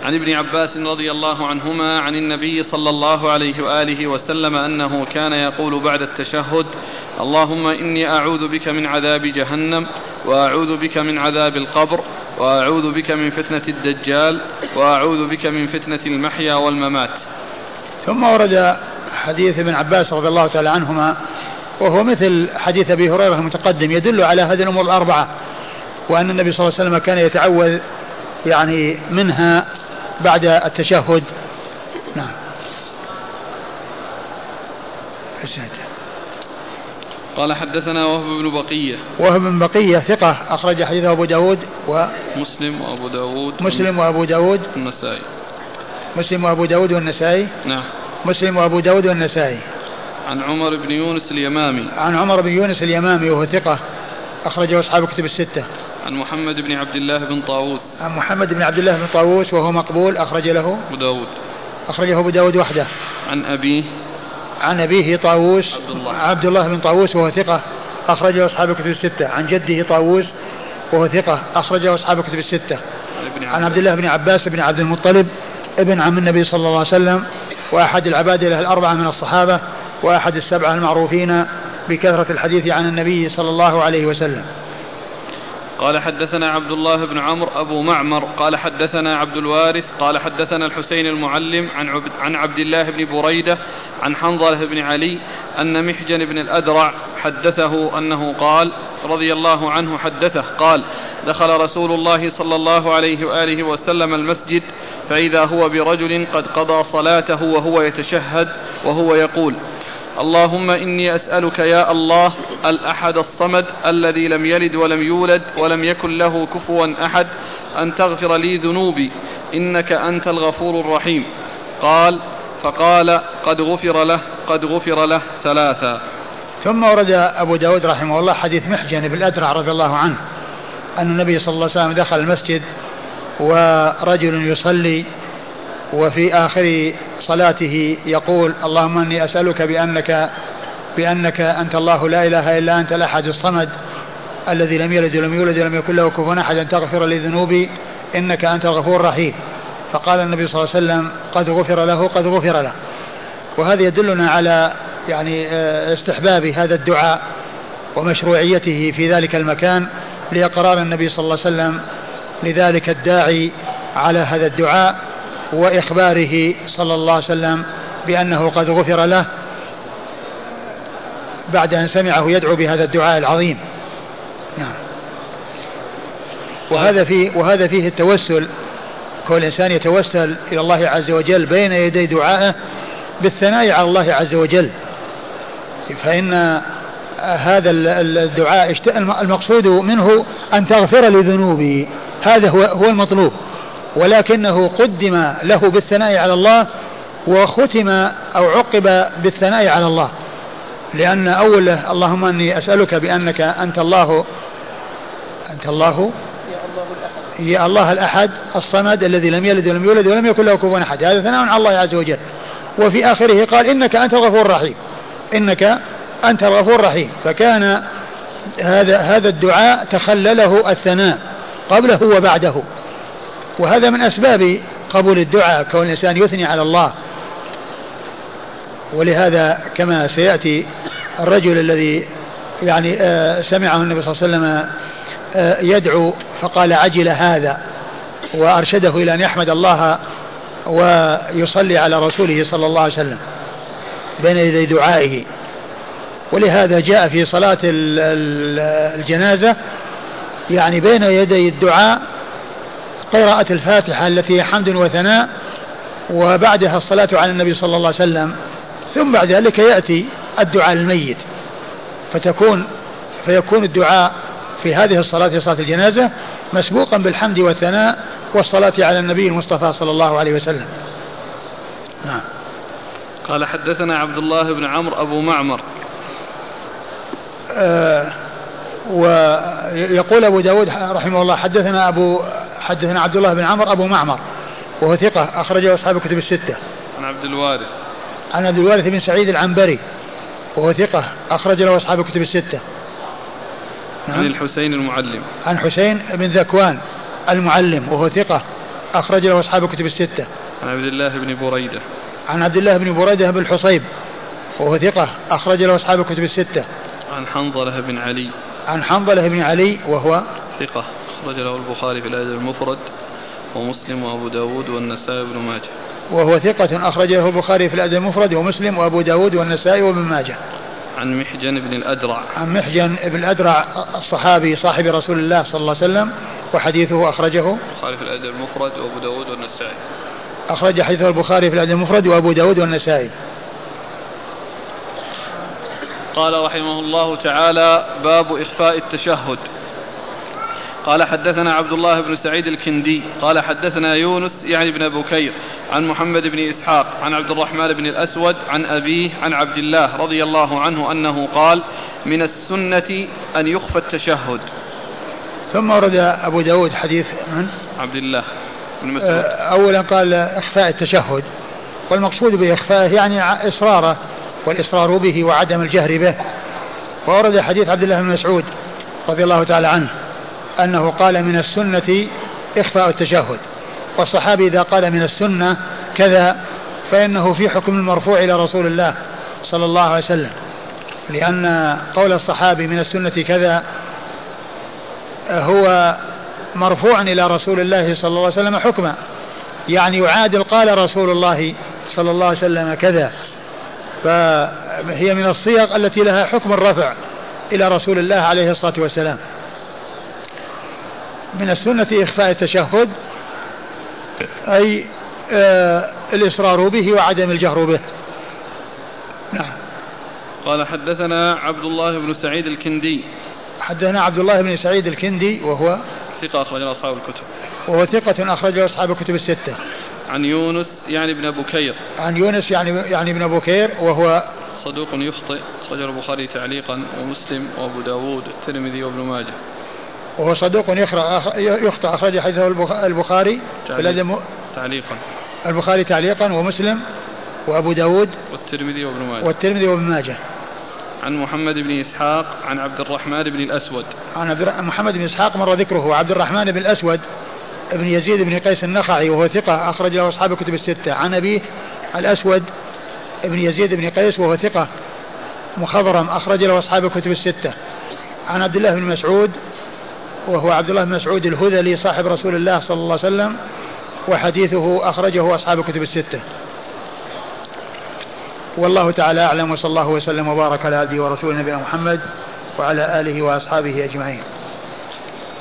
عن ابن عباس رضي الله عنهما عن النبي صلى الله عليه وآله وسلم أنه كان يقول بعد التشهد اللهم إني أعوذ بك من عذاب جهنم وأعوذ بك من عذاب القبر وأعوذ بك من فتنة الدجال وأعوذ بك من فتنة المحيا والممات. ثم ورد حديث ابن عباس رضي الله تعالى عنهما وهو مثل حديث أبي هريرة المتقدم يدل على هذه الأمور الأربعة وأن النبي صلى الله عليه وسلم كان يتعوذ يعني منها بعد التشهد. نعم. قال حدثنا وهب بن بقية. وهب بن بقية ثقة أخرج حديثه أبو داود و مسلم وأبو داود. مسلم وأبو داود. والنسائي. مسلم وأبو داود والنسائي. نعم. مسلم وأبو داود والنسائي. عن عمر بن يونس اليمامي. عن عمر بن يونس اليمامي وهو ثقة أخرجه أصحاب كتب الستة. عن محمد بن عبد الله بن طاووس. عن محمد بن عبد الله بن طاووس وهو مقبول أخرج له أبو داود. أخرجه أبو داود وحده. عن أبيه. عن أبيه طاووس عبد الله. عبد الله بن طاووس وهو ثقة أخرجه أصحاب الكتب الستة. عن جده طاووس وهو ثقة أخرجه أصحاب الكتب الستة. عن عبد الله بن عباس بن عبد المطلب ابن عم النبي صلى الله عليه وسلم وأحد العبادلة الأربعة من الصحابة وأحد السبعة المعروفين بكثرة الحديث عن النبي صلى الله عليه وسلم. قال حدثنا عبد الله بن عمرو أبو معمر قال حدثنا عبد الوارث قال حدثنا الحسين المعلم عن عبد, عن عبد الله بن بريدة عن حنظلة بن علي أن محجن بن الأدرع حدثه أنه قال رضي الله عنه حدثه قال دخل رسول الله صلى الله عليه وآله وسلم المسجد فإذا هو برجل قد قضى صلاته وهو يتشهد وهو يقول اللهم إني أسألك يا الله الأحد الصمد الذي لم يلد ولم يولد ولم يكن له كفوا أحد أن تغفر لي ذنوبي إنك أنت الغفور الرحيم. قال فقال قد غفر له قد غفر له ثلاثا. ثم ورد أبو داود رحمه الله حديث محجن بن الأدرع رضي الله عنه أن النبي صلى الله عليه وسلم دخل المسجد ورجل يصلي وفي آخر صلاته يقول اللهم إني أسألك بأنك بأنك أنت الله لا إله إلا أنت الأحد الصمد الذي لم يلد ولم يولد ولم يكن له كفوا أحد أن تغفر لي ذنوبي إنك أنت الغفور الرحيم. فقال النبي صلى الله عليه وسلم قد غفر له قد غفر له. وهذا يدلنا على يعني آه، استحباب هذا الدعاء ومشروعيته في ذلك المكان لإقرار النبي صلى الله عليه وسلم لذلك الداعي على هذا الدعاء. وإخباره صلى الله عليه وسلم بأنه قد غفر له بعد أن سمعه يدعو بهذا الدعاء العظيم. نعم. وهذا فيه وهذا فيه التوسل كون الإنسان يتوسل إلى الله عز وجل بين يدي دعائه بالثناء على الله عز وجل. فإن هذا الدعاء المقصود منه أن تغفر لذنوبي. هذا هو هو المطلوب. ولكنه قدم له بالثناء على الله وختم أو عقب بالثناء على الله. لأن أوله اللهم أني أسألك بأنك أنت الله أنت الله يا الله الأحد الصمد الذي لم يلد ولم يولد ولم يكن له كفوا أحد. هذا ثناء على الله عز وجل. وفي آخره قال إنك أنت الغفور الرحيم. إنك أنت الغفور الرحيم. فكان هذا هذا الدعاء تخلله الثناء قبله وبعده. وهذا من أسباب قبول الدعاء كون الإنسان يثني على الله. ولهذا كما سيأتي الرجل الذي يعني آه، سمعه النبي صلى الله عليه وسلم آه، يدعو فقال عجل هذا وأرشده إلى أن يحمد الله ويصلي على رسوله صلى الله عليه وسلم بين يدي دعائه. ولهذا جاء في صلاة الجنازة يعني بين يدي الدعاء قراءة الفاتحة التي هي حمد وثناء وبعدها الصلاة على النبي صلى الله عليه وسلم ثم بعد ذلك يأتي الدعاء للميت. فتكون فيكون الدعاء في هذه الصلاة في صلاة الجنازة مسبوقا بالحمد والثناء والصلاة على النبي المصطفى صلى الله عليه وسلم. نعم. قال حدثنا عبد الله بن عمرو أبو معمر. آه ويقول أبو داود رحمه الله حدثنا أبو حدثنا عبد الله بن عمرو أبو معمر وهو ثقة أخرجه أصحاب الكتب الستة. عن عبد الوارث. عن عبد الوارث بن سعيد العنبري وهو ثقة أخرج له أصحاب الكتب الستة. نعم. عن الحسين المعلم. عن حسين بن ذكوان المعلم وهو ثقة أخرج له أصحاب الكتب الستة. عن عبد الله بن بريدة. عن عبد الله بن بريدة بن الحصيب وهو ثقة أخرج له أصحاب الكتب الستة. عن حنظلة بن علي. عن حنظلة بن علي وهو ثقة. أخرج له البخاري في الأدب المفرد ومسلم وأبو داود والنسائي بن ماجه. وهو ثقة أخرج له البخاري في الأدب المفرد ومسلم وأبو داود والنسائي وابن ماجه. عن محجن بن الأدرع. عن محجن بن الأدرع الصحابي صاحب رسول الله صلى الله عليه وسلم وحديثه أخرجه. البخاري في الأدب المفرد وأبو داود والنسائي. أخرج حديثه البخاري في الأدب المفرد وأبو داود والنسائي. قال رحمه الله تعالى باب إخفاء التشهد. قال حدثنا عبد الله بن سعيد الكندي قال حدثنا يونس يعني بن بكير عن محمد بن إسحاق عن عبد الرحمن بن الأسود عن أبيه عن عبد الله رضي الله عنه أنه قال من السنة أن يخفى التشهد. ثم ورد أبو داود حديث من؟ عبد الله بن مسعود. آه، أولا قال إخفاء التشهد والمقصود بإخفائه يعني إصراره والإصرار به وعدم الجهر به. وورد حديث عبد الله بن مسعود رضي الله تعالى عنه. أنه قال من السنة إخفاء التشهد. والصحابي إذا قال من السنة كذا فإنه في حكم المرفوع إلى رسول الله صلى الله عليه وسلم. لأن قول الصحابي من السنة كذا هو مرفوع إلى رسول الله صلى الله عليه وسلم حكما. يعني يعادل قال رسول الله صلى الله عليه وسلم كذا. فهي من الصيغ التي لها حكم الرفع إلى رسول الله عليه الصلاة والسلام. من السنة إخفاء التشهد أي آه الإصرار به وعدم الجهر به. نعم. قال حدثنا عبد الله بن سعيد الكندي. حدثنا عبد الله بن سعيد الكندي وهو ثقة أخرج أصحاب الكتب. وهو ثقة أخرج أصحاب الكتب الستة. عن يونس يعني ابن بكير عن يونس يعني يعني ابن بكير وهو صدوق يخطئ أخرجه البخاري تعليقا ومسلم وأبو داود والترمذي وابن ماجه. وهو صدوق يخطئ أخرج حديثه البخاري تعليق. تعليقا. البخاري تعليقا ومسلم وأبو داود والترمذي وابن ماجه. والترمذي وابن ماجه. عن محمد بن إسحاق عن عبد الرحمن بن الأسود. عن عبد محمد بن إسحاق مر ذكره وعبد الرحمن بن الأسود ابن يزيد بن قيس النخعي وهو ثقة أخرج له أصحاب الكتب الستة. عن أبيه الأسود ابن يزيد بن قيس وهو ثقة مخضرم أخرج له أصحاب الكتب الستة. عن عبد الله بن مسعود وهو عبد الله بن مسعود الهذلي صاحب رسول الله صلى الله عليه وسلم وحديثه أخرجه أصحاب الكتب الستة. والله تعالى أعلم وصلى الله وسلم وبارك على عبده ورسوله نبينا محمد وعلى آله وأصحابه أجمعين.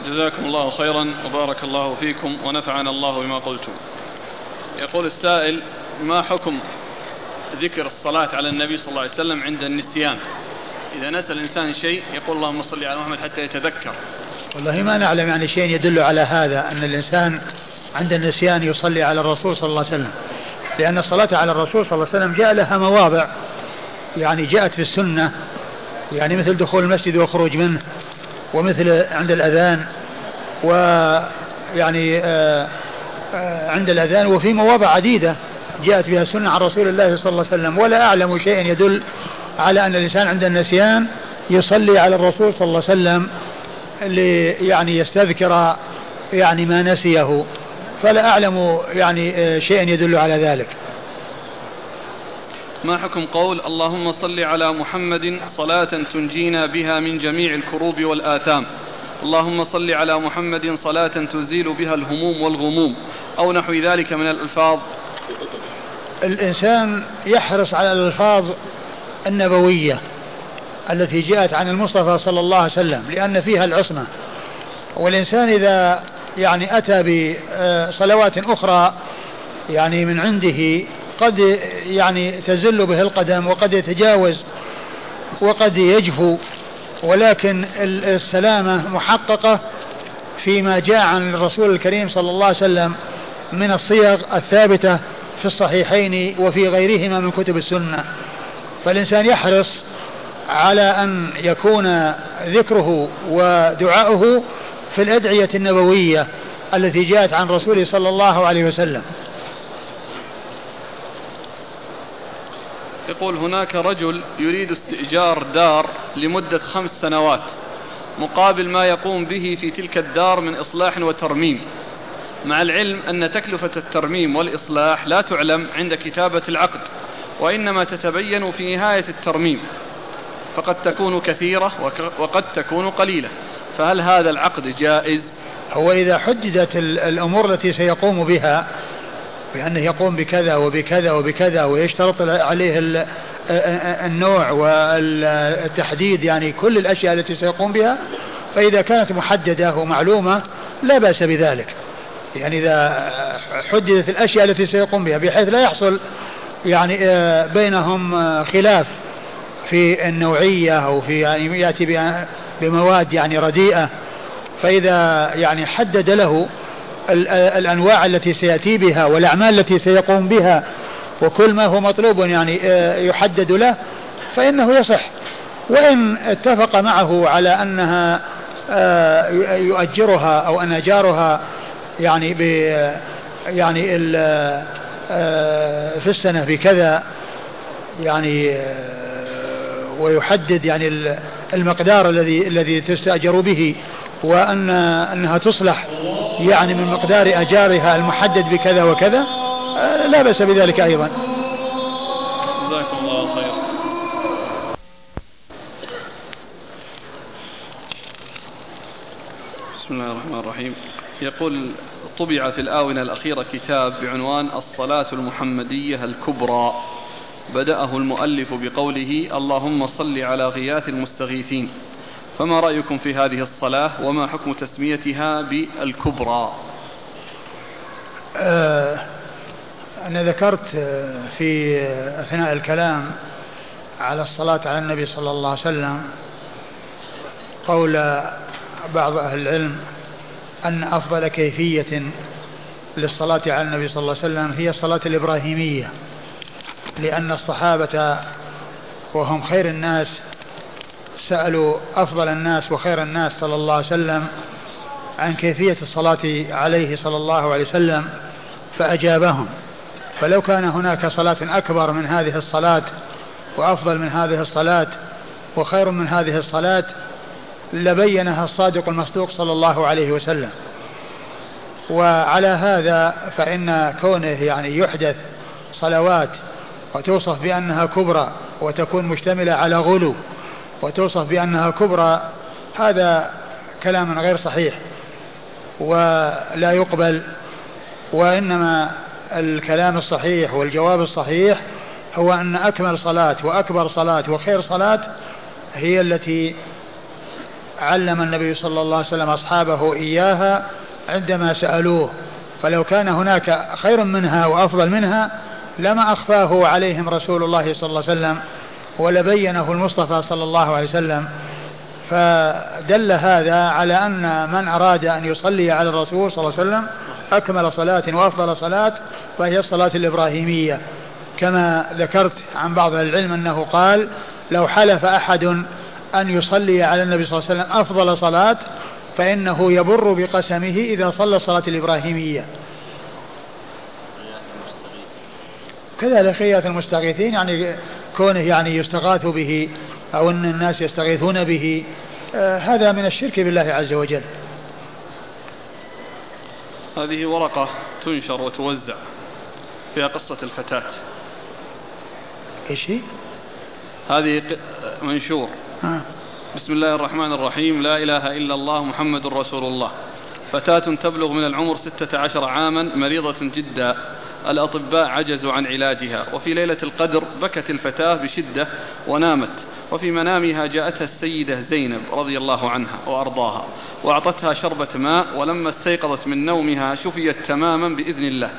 جزاكم الله خيرا وبارك الله فيكم ونفعنا الله بما قلتم. يقول السائل ما حكم ذكر الصلاة على النبي صلى الله عليه وسلم عند النسيان؟ إذا نسى الإنسان شيء يقول اللهم صل على محمد حتى يتذكر. والله ما نعلم يعني شيء يدل على هذا أن الإنسان عند النسيان يصلي على الرسول صلى الله عليه وسلم. لأن الصلاة على الرسول صلى الله عليه وسلم جاء لها مواضع يعني جاءت في السنة. يعني مثل دخول المسجد والخروج منه ومثل عند الأذان ويعني آه، آه، عند الأذان وفي مواضع عديدة جاءت بها السنة عن رسول الله صلى الله عليه وسلم. ولا أعلم شيئا يدل على أن الإنسان عند النسيان يصلي على الرسول صلى الله عليه وسلم يعني يستذكر يعني ما نسيه. فلا أعلم يعني آه، شيئا يدل على ذلك. ما حكم قول اللهم صل على محمد صلاة تنجينا بها من جميع الكروب والآثام؟ اللهم صل على محمد صلاة تزيل بها الهموم والغموم. أو نحو ذلك من الألفاظ. الإنسان يحرص على الألفاظ النبوية. التي جاءت عن المصطفى صلى الله عليه وسلم لأن فيها العصمة. والإنسان إذا يعني أتى بصلوات أخرى يعني من عنده قد يعني تزل به القدم وقد يتجاوز وقد يجفو ولكن السلامة محققة فيما جاء عن الرسول الكريم صلى الله عليه وسلم من الصيغ الثابتة في الصحيحين وفي غيرهما من كتب السنة. فالإنسان يحرص على أن يكون ذكره ودعاؤه في الأدعية النبوية التي جاءت عن رسوله صلى الله عليه وسلم. يقول هناك رجل يريد استئجار دار لمدة خمس سنوات مقابل ما يقوم به في تلك الدار من إصلاح وترميم مع العلم أن تكلفة الترميم والإصلاح لا تعلم عند كتابة العقد وإنما تتبين في نهاية الترميم. فقد تكون كثيرة وقد تكون قليلة. فهل هذا العقد جائز؟ هو إذا حددت الأمور التي سيقوم بها بأنه يقوم بكذا وبكذا وبكذا ويشترط عليه النوع والتحديد يعني كل الأشياء التي سيقوم بها فإذا كانت محددة ومعلومة لا بأس بذلك. يعني إذا حددت الأشياء التي سيقوم بها بحيث لا يحصل يعني آه، بينهم آه، خلاف. في النوعية أو في يعني يأتي بمواد يعني رديئة فإذا يعني حدد له الأنواع التي سيأتي بها والأعمال التي سيقوم بها وكل ما هو مطلوب يعني آه، يحدد له فإنه يصح. وإن اتفق معه على أنها يؤجرها أو أن أجارها يعني ب يعني آه، في السنة بكذا يعني آه، ويحدد يعني المقدار الذي الذي تستأجر به وأن أنها تصلح يعني من مقدار أجارها المحدد بكذا وكذا آه، لا بأس بذلك أيضا. جزاكم الله خير. بسم الله الرحمن الرحيم. يقول طبع في الآونة الأخيرة كتاب بعنوان الصلاة المحمدية الكبرى. بدأه المؤلف بقوله اللهم صل على غياث المستغيثين. فما رأيكم في هذه الصلاة وما حكم تسميتها بالكبرى؟ آه أنا ذكرت في أثناء الكلام على الصلاة على النبي صلى الله عليه وسلم قول بعض أهل العلم أن أفضل كيفية للصلاة على النبي صلى الله عليه وسلم هي الصلاة الإبراهيمية. لأن الصحابة وهم خير الناس سألوا أفضل الناس وخير الناس صلى الله عليه وسلم عن كيفية الصلاة عليه صلى الله عليه وسلم فأجابهم. فلو كان هناك صلاة أكبر من هذه الصلاة وأفضل من هذه الصلاة وخير من هذه الصلاة لبينها الصادق المصدوق صلى الله عليه وسلم. وعلى هذا فإن كونه يعني يحدث صلوات وتوصف بأنها كبرى وتكون مشتملة على غلو وتوصف بأنها كبرى هذا كلام غير صحيح ولا يقبل وإنما الكلام الصحيح والجواب الصحيح هو أن أكمل صلاة وأكبر صلاة وخير صلاة هي التي علم النبي صلى الله عليه وسلم أصحابه إياها عندما سألوه فلو كان هناك خير منها وأفضل منها لما أخفاه عليهم رسول الله صلى الله عليه وسلم ولبينه المصطفى صلى الله عليه وسلم فدل هذا على أن من أراد أن يصلي على الرسول صلى الله عليه وسلم أكمل صلاة وأفضل صلاة فهي الصلاة الإبراهيمية. كما ذكرت عن بعض العلم أنه قال لو حلف أحد أن يصلي على النبي صلى الله عليه وسلم أفضل صلاة فإنه يبر بقسمه إذا صلى الصلاة الإبراهيمية. كذلك خيات المستغيثين يعني كونه يعني يستغاث به أو أن الناس يستغيثون به آه هذا من الشرك بالله عز وجل. هذه ورقة تنشر وتوزع فيها قصة الفتاة. إيش هي؟ هذه منشور. بسم الله الرحمن الرحيم. لا إله إلا الله محمد رسول الله. فتاة تبلغ من العمر ستة عشر عاما مريضة جدا. الأطباء عجزوا عن علاجها. وفي ليلة القدر بكت الفتاة بشدة ونامت. وفي منامها جاءتها السيدة زينب رضي الله عنها وأرضاها. وأعطتها شربة ماء ولما استيقظت من نومها شفيت تماما بإذن الله.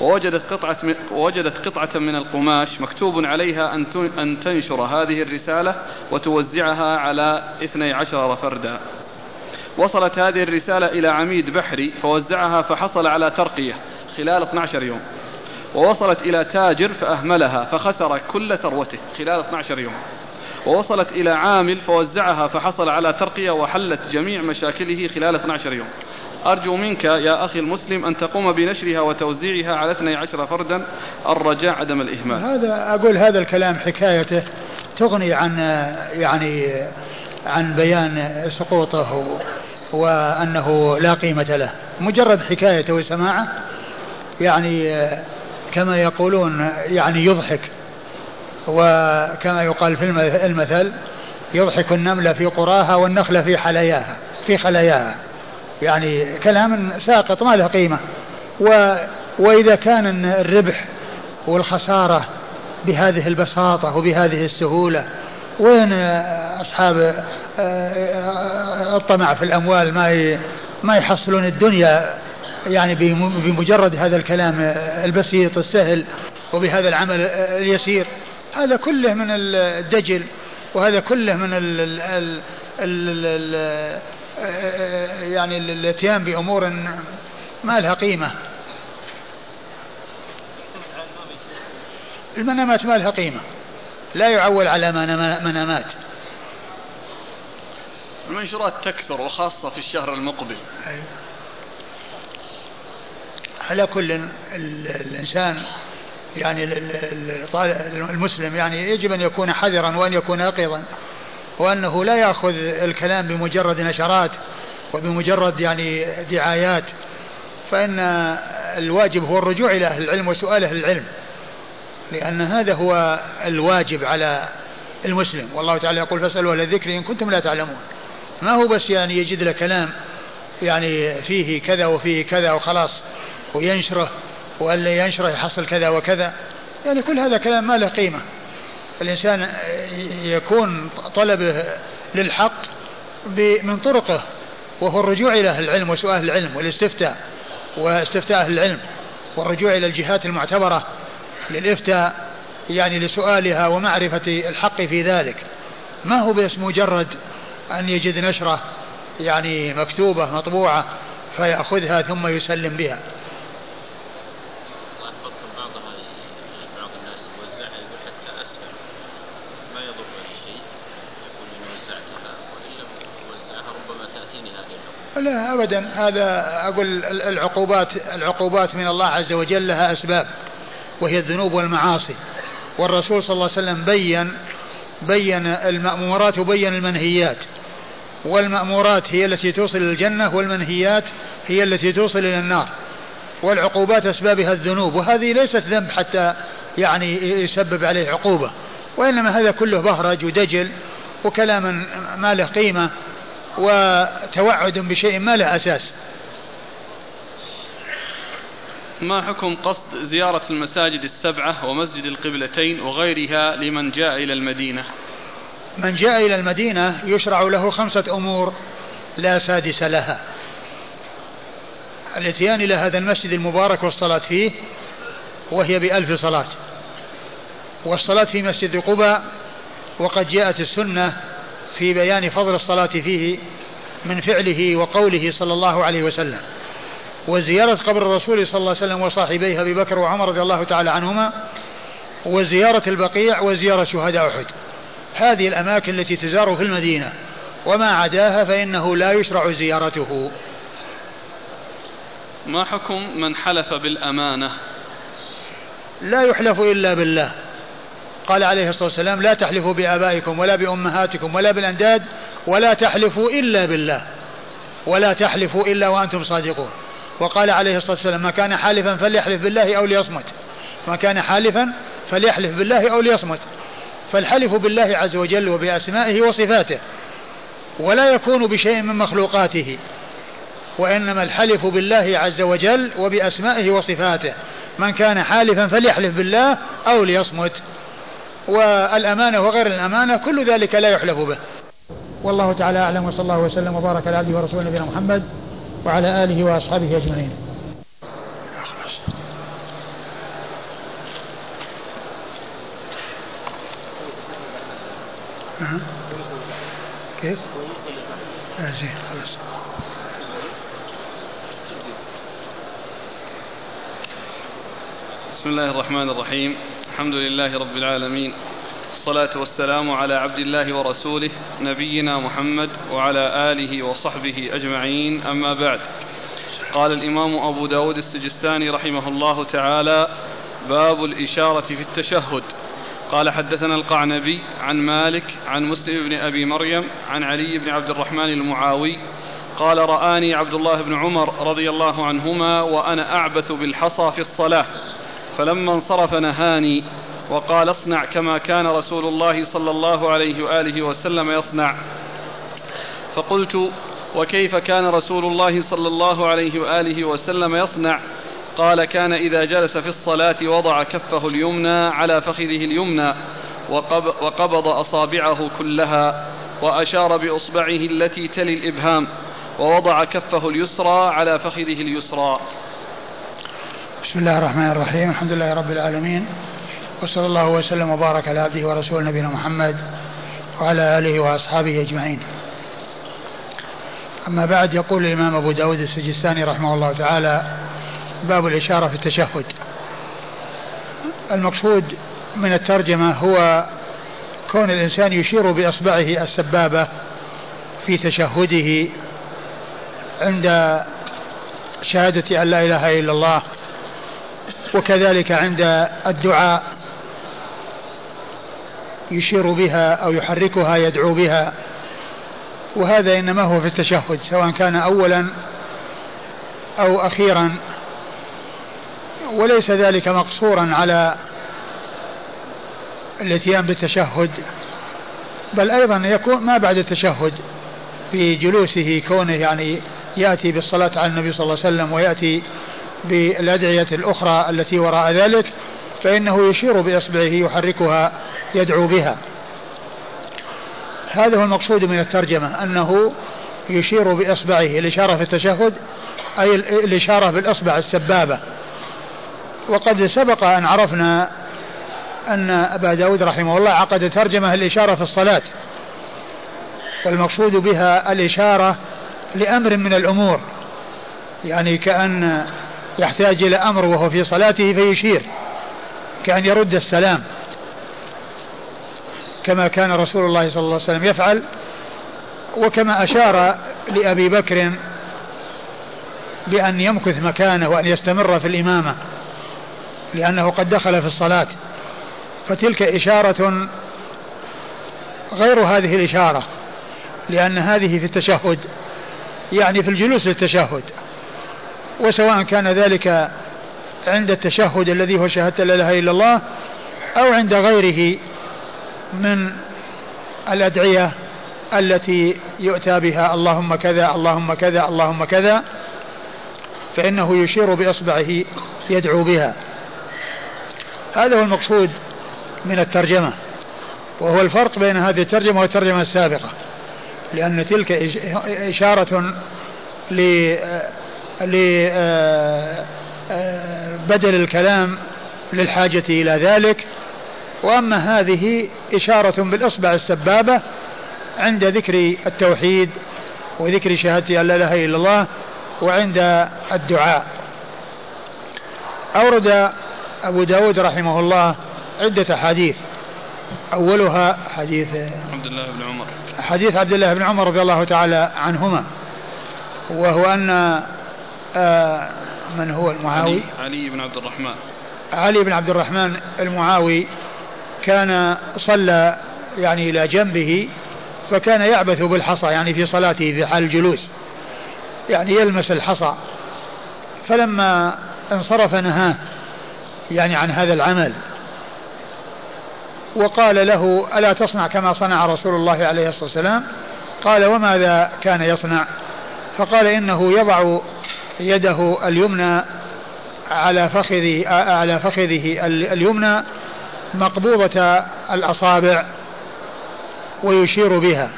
ووجدت قطعة ووجدت قطعة من القماش مكتوب عليها أن تنشر هذه الرسالة وتوزعها على 12 فردا. وصلت هذه الرسالة إلى عميد بحري فوزعها فحصل على ترقية خلال 12 يوم. ووصلت إلى تاجر فأهملها فخسر كل ثروته خلال 12 يوم. ووصلت إلى عامل فوزعها فحصل على ترقية وحلت جميع مشاكله خلال 12 يوم. أرجو منك يا أخي المسلم أن تقوم بنشرها وتوزيعها على 12 فردا الرجاء عدم الإهمال. هذا أقول هذا الكلام حكايته تغني عن يعني عن بيان سقوطه وأنه لا قيمة له. مجرد حكايته وسماعة يعني كما يقولون يعني يضحك. وكما يقال في المثل يضحك النملة في قراها والنخلة في حلياها في خلاياها. يعني كلام ساقط ما له قيمة. و وإذا كان الربح والخسارة بهذه البساطة وبهذه السهولة وين أصحاب آه، آه، الطمع في الأموال ما ما يحصلون الدنيا يعني بمجرد هذا الكلام البسيط السهل وبهذا العمل اليسير. هذا كله من الدجل وهذا كله من ال ال ال يعني الاتيان بأمور ما لها قيمة. المنامات ما لها قيمة. لا يعول على منامات. المنشورات تكثر وخاصة في الشهر المقبل. أي. على كل الإنسان يعني المسلم يعني يجب أن يكون حذرا وأن يكون يقظا وأنه لا يأخذ الكلام بمجرد نشرات وبمجرد يعني دعايات فإن الواجب هو الرجوع إلى أهل العلم وسؤال أهل العلم لأن هذا هو الواجب على المسلم. والله تعالى يقول فاسألوا أهل الذكر إن كنتم لا تعلمون. ما هو بس يعني يجد له كلام يعني فيه كذا وفيه كذا وخلاص وينشره وألا ينشره يحصل كذا وكذا. يعني كل هذا كلام ما له قيمة. الإنسان يكون طلبه للحق من طرقه وهو الرجوع إلى أهل العلم وسؤال العلم والاستفتاء واستفتاء أهل العلم والرجوع إلى الجهات المعتبرة للإفتاء يعني لسؤالها ومعرفة الحق في ذلك. ما هو بس مجرد أن يجد نشرة يعني مكتوبة مطبوعة فيأخذها ثم يسلم بها؟ لا ابدا. هذا أقول العقوبات العقوبات من الله عز وجل لها أسباب وهي الذنوب والمعاصي. والرسول صلى الله عليه وسلم بين بين المأمورات وبين المنهيات. والمأمورات هي التي توصل إلى الجنة والمنهيات هي التي توصل إلى النار. والعقوبات أسبابها الذنوب وهذه ليست ذنب حتى يعني يسبب عليه عقوبة وإنما هذا كله بهرج ودجل وكلام ما له قيمة. وتوعد بشيء ما له أساس. ما حكم قصد زيارة المساجد السبعة ومسجد القبلتين وغيرها لمن جاء إلى المدينة؟ من جاء إلى المدينة يشرع له خمسة أمور لا سادس لها. الاتيان إلى هذا المسجد المبارك والصلاة فيه وهي بألف صلاة. والصلاة في مسجد قباء وقد جاءت السنة في بيان فضل الصلاة فيه من فعله وقوله صلى الله عليه وسلم. وزيارة قبر الرسول صلى الله عليه وسلم وصاحبيه أبي بكر وعمر رضي الله تعالى عنهما وزيارة البقيع وزيارة شهداء أحد. هذه الأماكن التي تزار في المدينة وما عداها فإنه لا يشرع زيارته. ما حكم من حلف بالأمانة؟ لا يحلف إلا بالله. قال عليه الصلاة والسلام لا تحلفوا بآبائكم ولا بأمهاتكم ولا بالأنداد ولا تحلفوا إلا بالله ولا تحلفوا إلا وأنتم صادقون. وقال عليه الصلاة والسلام ما كان حالفا فليحلف بالله أو ليصمت. ما كان حالفا فليحلف بالله أو ليصمت. فالحلف بالله عز وجل وبأسمائه وصفاته ولا يكون بشيء من مخلوقاته وإنما الحلف بالله عز وجل وبأسمائه وصفاته. من كان حالفا فليحلف بالله أو ليصمت. والأمانة وغير الأمانة كل ذلك لا يحلف به. والله تعالى أعلم وصلى الله وسلم وبارك على عبده ورسوله نبينا محمد وعلى آله وأصحابه أجمعين. كيف؟ آه زين خلاص. بسم الله الرحمن الرحيم. الحمد لله رب العالمين. الصلاة والسلام على عبد الله ورسوله نبينا محمد وعلى آله وصحبه أجمعين أما بعد. قال الإمام أبو داود السجستاني رحمه الله تعالى باب الإشارة في التشهد. قال حدثنا القعنبي عن مالك عن مسلم بن أبي مريم عن علي بن عبد الرحمن المعاوي قال رآني عبد الله بن عمر رضي الله عنهما وأنا أعبث بالحصى في الصلاة. فلما انصرف نهاني وقال اصنع كما كان رسول الله صلى الله عليه وآله وسلم يصنع. فقلت وكيف كان رسول الله صلى الله عليه وآله وسلم يصنع؟ قال كان إذا جلس في الصلاة وضع كفه اليمنى على فخذه اليمنى وقبض أصابعه كلها وأشار بإصبعه التي تلي الإبهام ووضع كفه اليسرى على فخذه اليسرى. بسم الله الرحمن الرحيم. الحمد لله رب العالمين. وصلى الله وسلم وبارك على عبده ورسوله نبينا محمد وعلى آله وأصحابه أجمعين. أما بعد يقول الإمام أبو داود السجستاني رحمه الله تعالى باب الإشارة في التشهد. المقصود من الترجمة هو كون الإنسان يشير بإصبعه السبابة في تشهده عند شهادة أن لا إله إلا الله وكذلك عند الدعاء يشير بها أو يحركها يدعو بها. وهذا إنما هو في التشهد سواء كان أولا أو أخيرا. وليس ذلك مقصورا على الإتيان بالتشهد بل أيضا يكون ما بعد التشهد في جلوسه كونه يعني يأتي بالصلاة على النبي صلى الله عليه وسلم ويأتي بالأدعية الأخرى التي وراء ذلك فإنه يشير بإصبعه يحركها يدعو بها. هذا هو المقصود من الترجمة أنه يشير بإصبعه الإشارة في التشهد أي الإشارة بالإصبع السبابة. وقد سبق أن عرفنا أن أبا داود رحمه الله عقد ترجمة الإشارة في الصلاة. والمقصود بها الإشارة لأمر من الأمور يعني كأن يحتاج إلى أمر وهو في صلاته فيشير كأن يرد السلام. كما كان رسول الله صلى الله عليه وسلم يفعل وكما أشار لأبي بكر بأن يمكث مكانه وأن يستمر في الإمامة لأنه قد دخل في الصلاة. فتلك إشارة غير هذه الإشارة لأن هذه في التشهد يعني في الجلوس للتشهد. وسواء كان ذلك عند التشهد الذي هو شهادة لا إله إلا الله أو عند غيره من الأدعية التي يؤتى بها اللهم كذا اللهم كذا اللهم كذا فإنه يشير بإصبعه يدعو بها. هذا هو المقصود من الترجمة وهو الفرق بين هذه الترجمة والترجمة السابقة لأن تلك إشارة لبدل الكلام للحاجة إلى ذلك. وأما هذه إشارة بالإصبع السبابة عند ذكر التوحيد وذكر شهادة أن لا إله إلا الله وعند الدعاء. أورد أبو داود رحمه الله عدة أحاديث. أولها حديث عبد الله بن عمر. حديث عبد الله بن عمر رضي الله تعالى عنهما وهو أن آه من هو المعاوي؟ علي, علي بن عبد الرحمن. علي بن عبد الرحمن المعاوي كان صلى يعني إلى جنبه فكان يعبث بالحصى يعني في صلاته في حال الجلوس يعني يلمس الحصى. فلما انصرف نهاه يعني عن هذا العمل وقال له ألا تصنع كما صنع رسول الله عليه الصلاة والسلام؟ قال وماذا كان يصنع؟ فقال إنه يضع يده اليمنى على فخذه على فخذه اليمنى مقبوضة الأصابع ويشير بها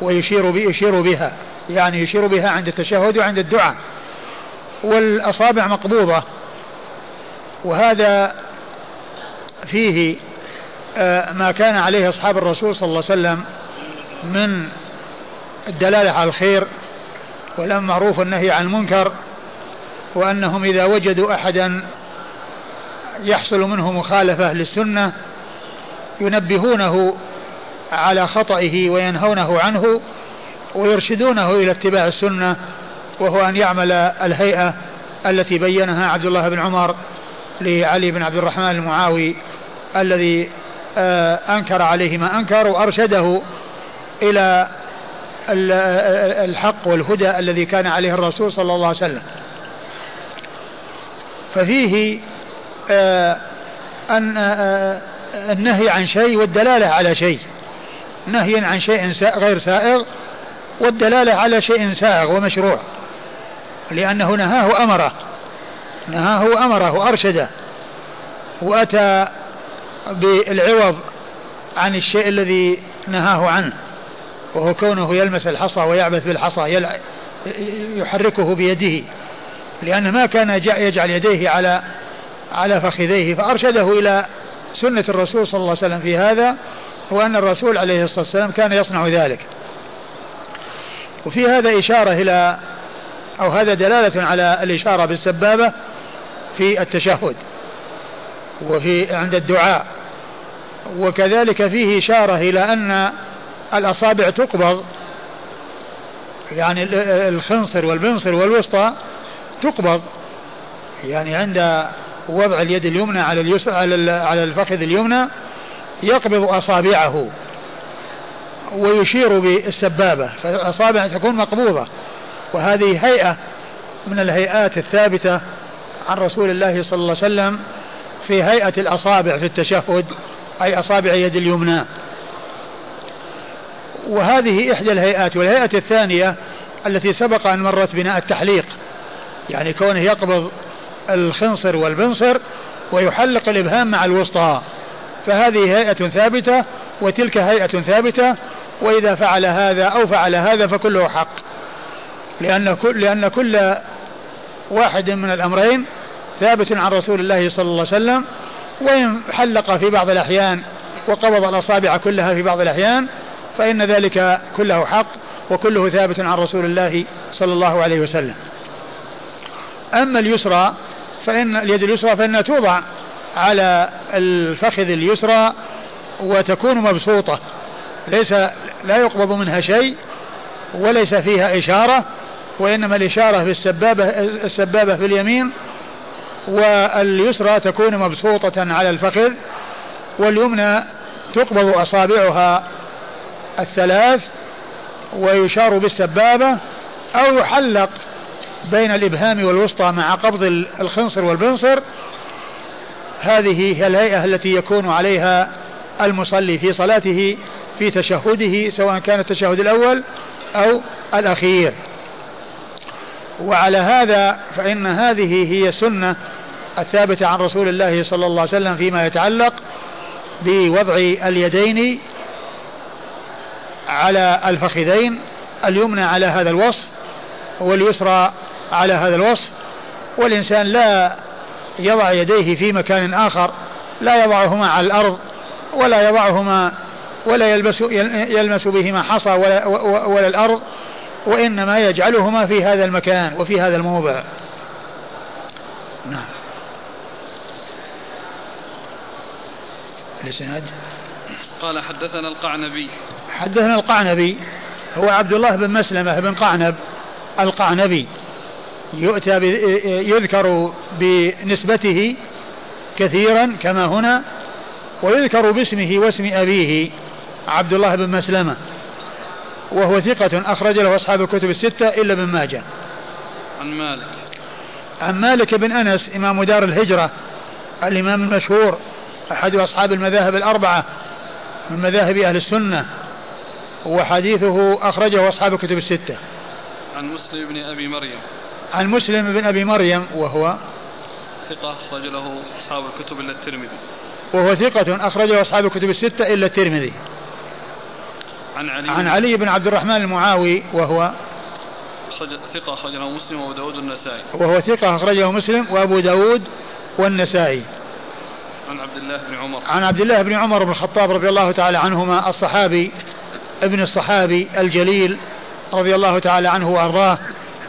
ويشير يشير بها يعني يشير بها عند التشهد وعند الدعاء. والأصابع مقبوضة وهذا فيه آه، ما كان عليه أصحاب الرسول صلى الله عليه وسلم من الدلالة على الخير. والأمر معروف والنهي عن المنكر وأنهم إذا وجدوا أحدا يحصل منه مخالفة للسنة ينبهونه على خطئه وينهونه عنه ويرشدونه إلى اتباع السنة وهو أن يعمل الهيئة التي بينها عبد الله بن عمر لعلي بن عبد الرحمن المعاوي الذي آه، أنكر عليه ما أنكر وأرشده إلى الحق والهدى الذي كان عليه الرسول صلى الله عليه وسلم. ففيه آه، أن آه، النهي عن شيء والدلالة على شيء. نهي عن شيء غير سائغ والدلالة على شيء سائغ ومشروع. لأنه نهاه أمره. نهاه أمره وأرشده. وأتى بالعوض عن الشيء الذي نهاه عنه. وهو كونه يلمس الحصى ويعبث بالحصى يحركه بيده لأن ما كان يجعل يديه على على فخذيه. فأرشده إلى سنة الرسول صلى الله عليه وسلم في هذا وأن الرسول عليه الصلاة والسلام كان يصنع ذلك. وفي هذا إشارة إلى أو هذا دلالة على الإشارة بالسبابة في التشهد وفي عند الدعاء. وكذلك فيه إشارة إلى أن الأصابع تقبض. يعني الخنصر والبنصر والوسطى تقبض. يعني عند وضع اليد اليمنى على اليسرى على الفخذ اليمنى يقبض أصابعه ويشير بالسبابة. فالأصابع تكون مقبوضة. وهذه هيئة من الهيئات الثابتة عن رسول الله صلى الله عليه وسلم في هيئة الأصابع في التشهد أي أصابع يد اليمنى. وهذه إحدى الهيئات والهيئة الثانية التي سبق أن مرت بناء التحليق يعني كونه يقبض الخنصر والبنصر ويحلق الإبهام مع الوسطى. فهذه هيئة ثابتة وتلك هيئة ثابتة وإذا فعل هذا أو فعل هذا فكله حق. لأن كل, لأن كل واحد من الأمرين ثابت عن رسول الله صلى الله عليه وسلم وإن حلق في بعض الأحيان وقبض الأصابع كلها في بعض الأحيان فإن ذلك كله حق وكله ثابت عن رسول الله صلى الله عليه وسلم. أما اليسرى فإن اليد اليسرى فإنها توضع على الفخذ اليسرى وتكون مبسوطة. ليس لا يقبض منها شيء وليس فيها إشارة وإنما الإشارة في السبابة السبابة في اليمين واليسرى تكون مبسوطة على الفخذ واليمنى تقبض أصابعها الثلاث ويشار بالسبابة أو يحلق بين الإبهام والوسطى مع قبض الخنصر والبنصر. هذه هي الهيئة التي يكون عليها المصلي في صلاته في تشهده سواء كان التشهد الأول أو الأخير. وعلى هذا فإن هذه هي السنة الثابتة عن رسول الله صلى الله عليه وسلم فيما يتعلق بوضع اليدين على الفخذين اليمنى على هذا الوصف واليسرى على هذا الوصف والإنسان لا يضع يديه في مكان آخر لا يضعهما على الأرض ولا يضعهما ولا يلبس يلمس بهما حصى ولا, ولا الأرض وإنما يجعلهما في هذا المكان وفي هذا الموضع. نعم. الإسناد؟ قال حدثنا القعنبي. حدثنا القعنبي هو عبد الله بن مسلمة بن قعنب القعنبي يؤتى يذكر بنسبته كثيرا كما هنا ويذكر باسمه واسم أبيه عبد الله بن مسلمة وهو ثقة أخرج له أصحاب الكتب الستة إلا ابن ماجه. عن مالك. عن مالك بن أنس إمام دار الهجرة الإمام المشهور أحد أصحاب المذاهب الأربعة من مذاهب أهل السنة. وحديثه أخرجه أصحاب الكتب الستة. عن مسلم بن أبي مريم. عن مسلم بن أبي مريم وهو ثقة أخرج له أصحاب الكتب إلا الترمذي. وهو ثقة أخرجه أصحاب الكتب الستة إلا الترمذي. عن علي عن علي بن عبد الرحمن المعاوي وهو أخرج ثقة أخرجه مسلم وأبو داود والنسائي. وهو ثقة أخرجه مسلم وأبو داود والنسائي. عن عبد الله بن عمر. عن عبد الله بن عمر بن الخطاب رضي الله تعالى عنهما الصحابي ابن الصحابي الجليل رضي الله تعالى عنه وأرضاه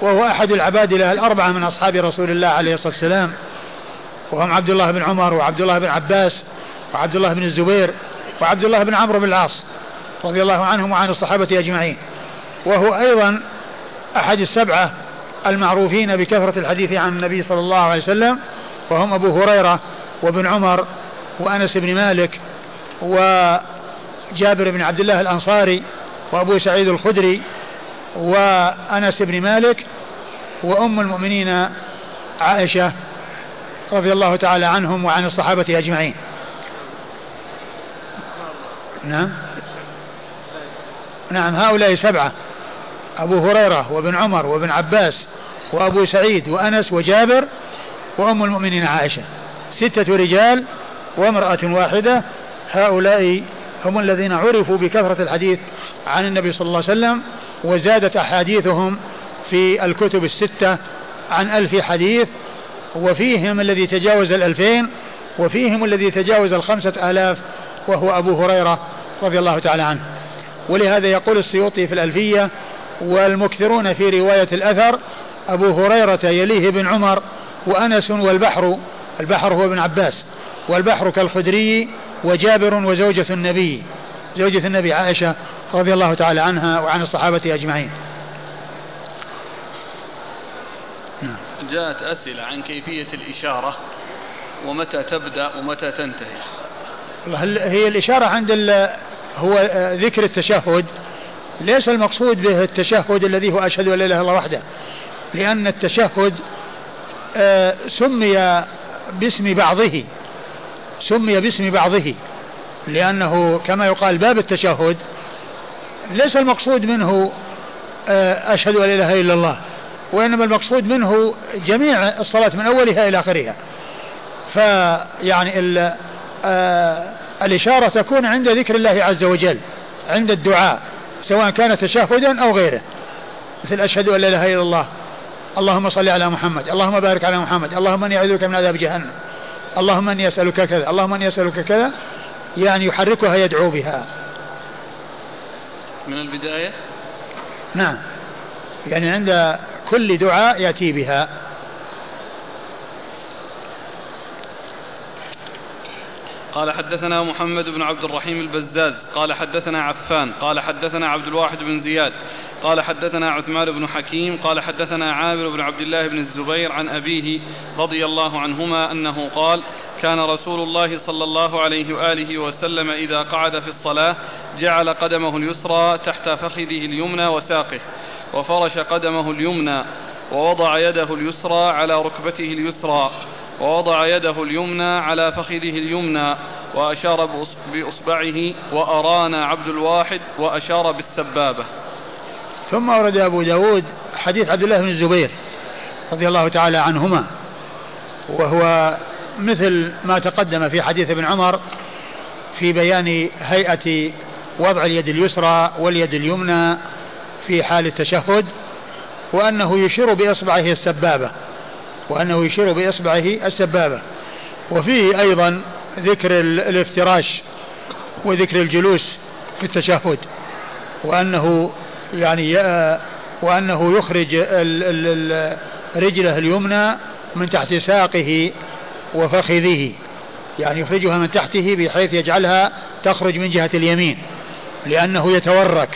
وهو أحد العبادلة الأربعة من أصحاب رسول الله عليه الصلاة والسلام. وهم عبد الله بن عمر وعبد الله بن عباس وعبد الله بن الزبير وعبد الله بن عمرو بن العاص رضي الله عنهم وعن الصحابة أجمعين. وهو أيضا أحد السبعة المعروفين بكثرة الحديث عن النبي صلى الله عليه وسلم وهم أبو هريرة وابن عمر وأنس بن مالك وجابر بن عبد الله الأنصاري وأبو سعيد الخدري وأنس بن مالك وأم المؤمنين عائشة رضي الله تعالى عنهم وعن الصحابة أجمعين. نعم. نعم هؤلاء سبعة. أبو هريرة وابن عمر وابن عباس وأبو سعيد وأنس وجابر وأم المؤمنين عائشة. ستة رجال وامرأة واحدة هؤلاء هم الذين عرفوا بكثرة الحديث عن النبي صلى الله عليه وسلم وزادت أحاديثهم في الكتب الستة عن ألف حديث وفيهم الذي تجاوز الألفين وفيهم الذي تجاوز الخمسة آلاف وهو أبو هريرة رضي الله تعالى عنه. ولهذا يقول السيوطي في الألفية والمكثرون في رواية الأثر أبو هريرة يليه بن عمر وأنس والبحر البحر هو ابن عباس والبحر كالخدري وجابر وزوجة النبي زوجة النبي عائشة رضي الله تعالى عنها وعن الصحابة أجمعين. نعم. جاءت أسئلة عن كيفية الإشارة ومتى تبدأ ومتى تنتهي. هي الإشارة عند هو ذكر التشهد؟ ليس المقصود به التشهد الذي هو أشهد أن لا إله إلا الله وحده لأن التشهد آه، سمي باسم بعضه. سمي باسم بعضه لأنه كما يقال باب التشهد ليس المقصود منه آه، أشهد أن لا إله إلا الله وإنما المقصود منه جميع الصلاة من أولها إلى آخرها. فيعني آه، الإشارة تكون عند ذكر الله عز وجل عند الدعاء سواء كان تشهدا أو غيره. مثل أشهد أن لا إله إلا الله اللهم صل على محمد اللهم بارك على محمد اللهم إني أعوذ بك من عذاب جهنم. اللهم إني أسألك كذا اللهم إني أسألك كذا يعني يحركها يدعو بها. من البداية؟ نعم. يعني عند كل دعاء يأتي بها. قال حدثنا محمد بن عبد الرحيم البزاز قال حدثنا عفان قال حدثنا عبد الواحد بن زياد قال حدثنا عثمان بن حكيم قال حدثنا عامر بن عبد الله بن الزبير عن أبيه رضي الله عنهما أنه قال كان رسول الله صلى الله عليه وآله وسلم إذا قعد في الصلاة جعل قدمه اليسرى تحت فخذه اليمنى وساقه وفرش قدمه اليمنى ووضع يده اليسرى على ركبته اليسرى. ووضع يده اليمنى على فخذه اليمنى وأشار بإصبعه وأرانا عبد الواحد وأشار بالسبابة. ثم ورد أبو داود حديث عبد الله بن الزبير رضي الله تعالى عنهما وهو مثل ما تقدم في حديث ابن عمر في بيان هيئة وضع اليد اليسرى واليد اليمنى في حال التشهد وأنه يشير بإصبعه السبابة. وأنه يشير بإصبعه السبابة. وفيه أيضا ذكر الافتراش وذكر الجلوس في التشهد وأنه يعني وأنه يخرج رجله اليمنى من تحت ساقه وفخذه يعني يخرجها من تحته بحيث يجعلها تخرج من جهة اليمين لأنه يتورك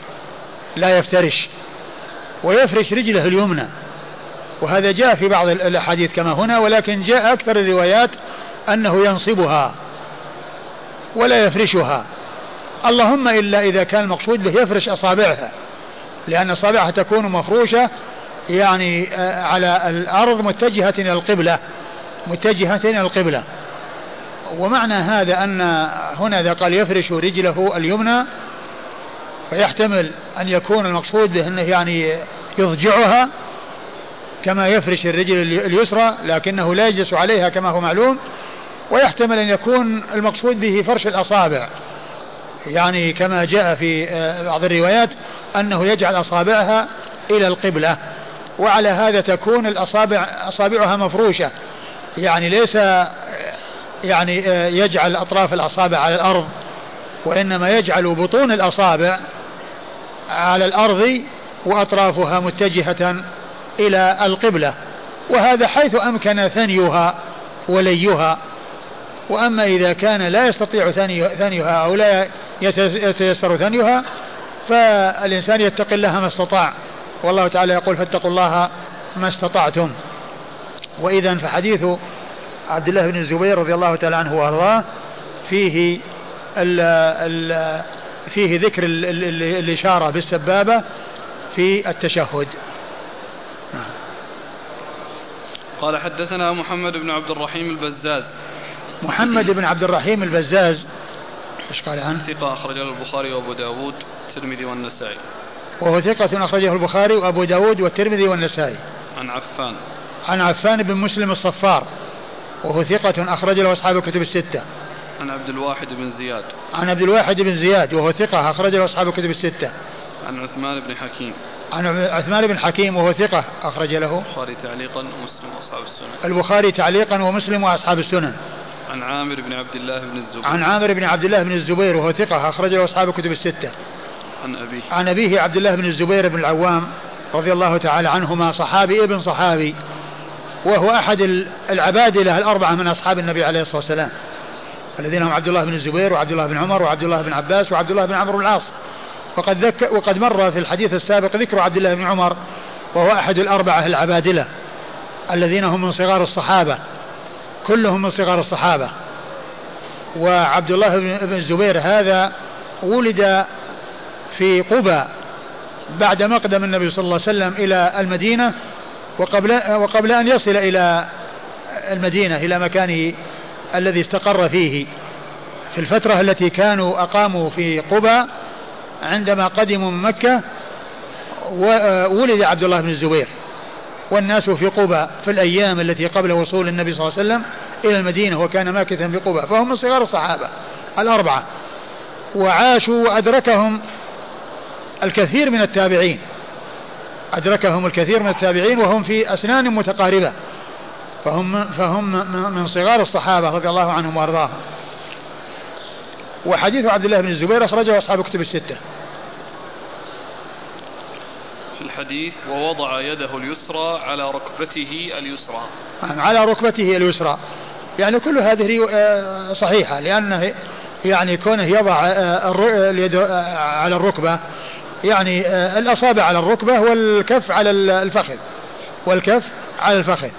لا يفترش ويفرش رجله اليمنى. وهذا جاء في بعض الأحاديث كما هنا ولكن جاء أكثر الروايات أنه ينصبها ولا يفرشها. اللهم إلا إذا كان المقصود به يفرش أصابعها لأن أصابعها تكون مفروشة يعني آه، على الأرض متجهة إلى القبلة متجهة إلى القبلة. ومعنى هذا أن هنا إذا قال يفرش رجله اليمنى فيحتمل أن يكون المقصود به أنه يعني يضجعها كما يفرش الرجل اليسرى لكنه لا يجلس عليها كما هو معلوم ويحتمل أن يكون المقصود به فرش الأصابع. يعني كما جاء في آه، بعض الروايات أنه يجعل أصابعها إلى القبلة وعلى هذا تكون الأصابع أصابعها مفروشة. يعني ليس يعني آه، يجعل أطراف الأصابع على الأرض وإنما يجعل بطون الأصابع على الأرض وأطرافها متجهة إلى القبلة وهذا حيث أمكن ثنيها وليها. وأما إذا كان لا يستطيع ثنيها أو لا يتيسر ثنيها فالإنسان يتقي الله ما استطاع. والله تعالى يقول فاتقوا الله ما استطعتم. وإذا فحديث عبد الله بن الزبير رضي الله تعالى عنه وأرضاه فيه ال ال فيه ذكر ال ال الإشارة بالسبابة في التشهد نعم. قال حدثنا محمد بن عبد الرحيم البزاز. محمد بن عبد الرحيم البزاز. إيش قال عنه؟ ثقة أخرج له البخاري وأبو داود والترمذي والنسائي. وهو ثقة أخرجه البخاري وأبو داود والترمذي والنسائي. عن عفان. عن عفان بن مسلم الصفار. وهو ثقة أخرج له أصحاب الكتب الستة. عن عبد الواحد بن زياد. عن عبد الواحد بن زياد وهو ثقة أخرج له أصحاب الكتب الستة. عن عثمان بن حكيم. عن عثمان بن حكيم وهو ثقة أخرج له. البخاري تعليقا ومسلم وأصحاب السنن. البخاري تعليقا ومسلم وأصحاب السنن. عن عامر بن عبد الله بن الزبير. عن عامر بن عبد الله بن الزبير وهو ثقة أخرج له أصحاب الكتب الستة. عن أبيه. عن أبيه عبد الله بن الزبير بن العوام رضي الله تعالى عنهما صحابي ابن صحابي وهو أحد العبادلة الأربعة من أصحاب النبي عليه الصلاة والسلام الذين هم عبد الله بن الزبير وعبد الله بن عمر وعبد الله بن عباس وعبد الله بن عمرو العاص. وقد ذك وقد مر في الحديث السابق ذكر عبد الله بن عمر وهو أحد الأربعة العبادلة الذين هم من صغار الصحابة كلهم من صغار الصحابة. وعبد الله بن الزبير هذا ولد في قبى بعد مقدم النبي صلى الله عليه وسلم إلى المدينة وقبل وقبل أن يصل إلى المدينة إلى مكانه الذي استقر فيه. في الفترة التي كانوا أقاموا في قبى عندما قدموا من مكة وولد عبد الله بن الزبير. والناس في قبى في الأيام التي قبل وصول النبي صلى الله عليه وسلم إلى المدينة وكان ماكثا في قبى فهم من صغار الصحابة الأربعة. وعاشوا وأدركهم الكثير من التابعين. أدركهم الكثير من التابعين وهم في أسنان متقاربة. فهم فهم من صغار الصحابة رضي الله عنهم وأرضاهم. وحديث عبد الله بن الزبير أخرجه أصحاب الكتب الستة. الحديث ووضع يده اليسرى على ركبته اليسرى. نعم على ركبته اليسرى. يعني كل هذه آه، صحيحة لأنه يعني كونه يضع آه، اليد آه، على الركبة يعني الأصابع على الركبة والكف على الفخذ. والكف على الفخذ.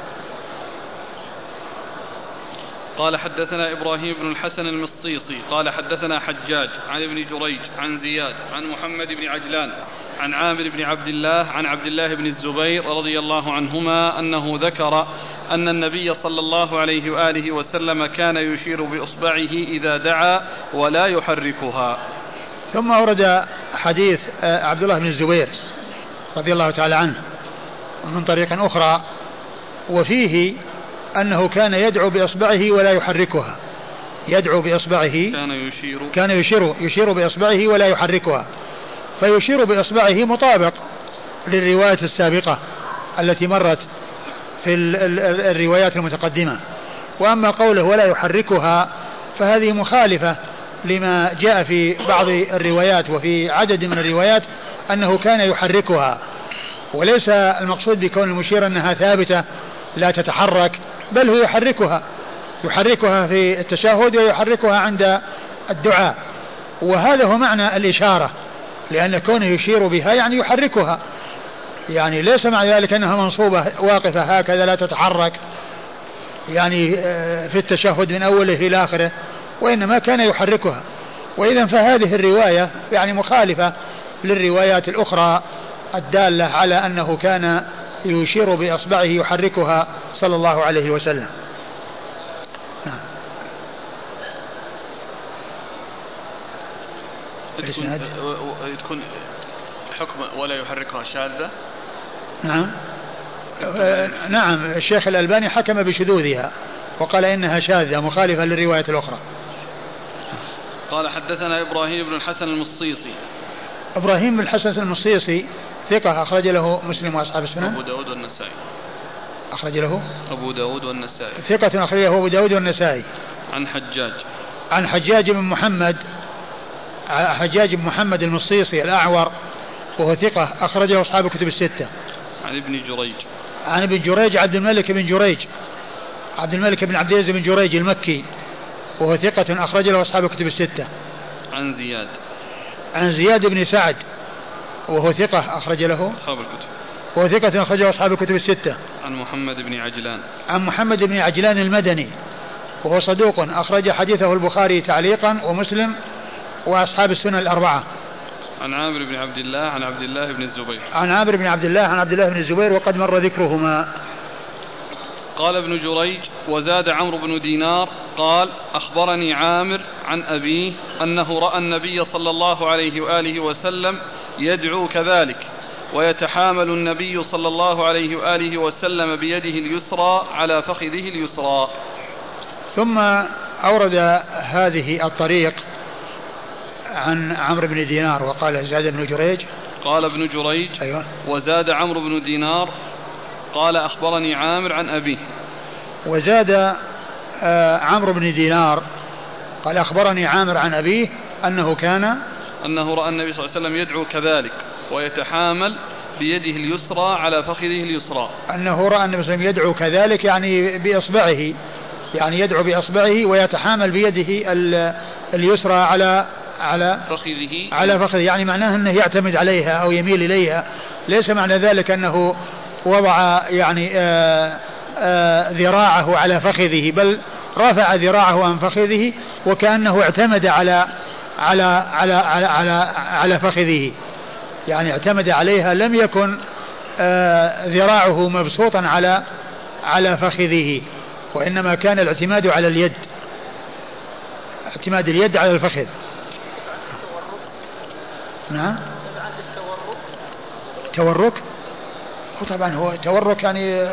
قال حدثنا إبراهيم بن الحسن المصيصي قال حدثنا حجاج عن ابن جريج عن زياد عن محمد بن عجلان عن عامر بن عبد الله عن عبد الله بن الزبير رضي الله عنهما أنه ذكر أن النبي صلى الله عليه وآله وسلم كان يشير بإصبعه إذا دعا ولا يحركها. ثم ورد حديث آه، عبد الله بن الزبير رضي الله تعالى عنه من طريق أخرى وفيه أنه كان يدعو بإصبعه ولا يحركها. يدعو بإصبعه. كان يشير. كان يشير يشير بإصبعه ولا يحركها. فيشير بإصبعه مطابق للرواية السابقة التي مرت في الروايات المتقدمة. وأما قوله ولا يحركها فهذه مخالفة لما جاء في بعض الروايات وفي عدد من الروايات أنه كان يحركها. وليس المقصود بكون المشير أنها ثابتة لا تتحرك بل هو يحركها يحركها في التشهد ويحركها عند الدعاء. وهذا هو معنى الإشارة لأن كونه يشير بها يعني يحركها. يعني ليس مع ذلك أنها منصوبة واقفة هكذا لا تتحرك يعني آه، في التشهد من أوله إلى آخره وإنما كان يحركها. وإذا فهذه الرواية يعني مخالفة للروايات الأخرى الدالة على أنه كان يشير بإصبعه يحركها صلى الله عليه وسلم. نعم. تكون, تكون حكم ولا يحركها شاذة؟ نعم. نعم الشيخ الألباني حكم بشذوذها وقال إنها شاذة مخالفة للرواية الأخرى. قال حدثنا إبراهيم بن الحسن المصيصي. إبراهيم بن الحسن المصيصي ثقة أخرج له مسلم وأصحاب السنن أبو داود والنسائي. أخرج له؟ أبو داود والنسائي. ثقة أخرج له أبو داود والنسائي. عن حجاج. عن حجاج بن محمد حجاج بن محمد المصيصي الأعور وهو ثقة أخرجه أصحاب الكتب الستة. عن ابن جريج. عن ابن جريج عبد الملك بن جريج عبد الملك بن عبد العزيز بن جريج المكي وهو ثقة أخرج له أصحاب الكتب الستة. عن زياد. عن زياد بن سعد وهو ثقة أخرج له؟ أصحاب الكتب. وهو ثقة أخرجه أصحاب الكتب الستة. عن محمد بن عجلان. عن محمد بن عجلان المدني. وهو صدوق أخرج حديثه البخاري تعليقا ومسلم وأصحاب السنن الأربعة. عن عامر بن عبد الله عن عبد الله بن الزبير. عن عامر بن عبد الله عن عبد الله بن الزبير وقد مر ذكرهما. قال ابن جريج وزاد عمرو بن دينار قال أخبرني عامر عن أبيه أنه رأى النبي صلى الله عليه وآله وسلم يدعو كذلك ويتحامل النبي صلى الله عليه وآله وسلم بيده اليسرى على فخذه اليسرى. ثم أورد هذه الطريق عن عمرو بن دينار وقال زاد بن جريج. قال ابن جريج أيوة. وزاد عمرو بن دينار قال أخبرني عامر عن أبيه. وزاد آه عمرو بن دينار قال أخبرني عامر عن أبيه أنه كان أنه رأى النبي صلى الله عليه وسلم يدعو كذلك ويتحامل بيده اليسرى على فخذه اليسرى. أنه رأى النبي صلى الله عليه وسلم يدعو كذلك يعني بإصبعه يعني يدعو بإصبعه ويتحامل بيده اليسرى على على فخذه. على فخذه. يعني معناه أنه يعتمد عليها أو يميل إليها. ليس معنى ذلك أنه وضع يعني آآ آآ ذراعه على فخذه بل رفع ذراعه عن فخذه وكأنه اعتمد على على على على على, على فخذه. يعني اعتمد عليها لم يكن ذراعه مبسوطا على على فخذه وإنما كان الاعتماد على اليد اعتماد اليد على الفخذ. نعم. تورك؟ وطبعا هو تورك يعني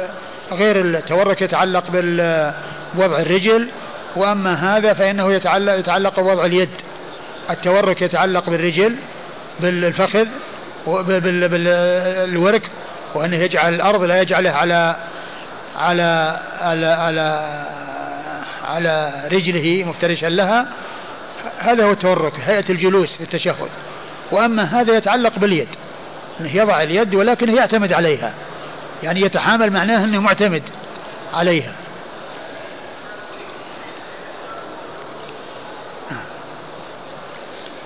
غير التورك يتعلق بوضع الرجل وأما هذا فإنه يتعلق يتعلق بوضع اليد. التورك يتعلق بالرجل بالفخذ بالورك وانه يجعل الأرض لا يجعله على على على على, على رجله مفترشا لها. هذا هو التورك هيئة الجلوس في التشهد وأما هذا يتعلق باليد. أنه يضع اليد ولكنه يعتمد عليها. يعني يتحامل معناه أنه معتمد عليها.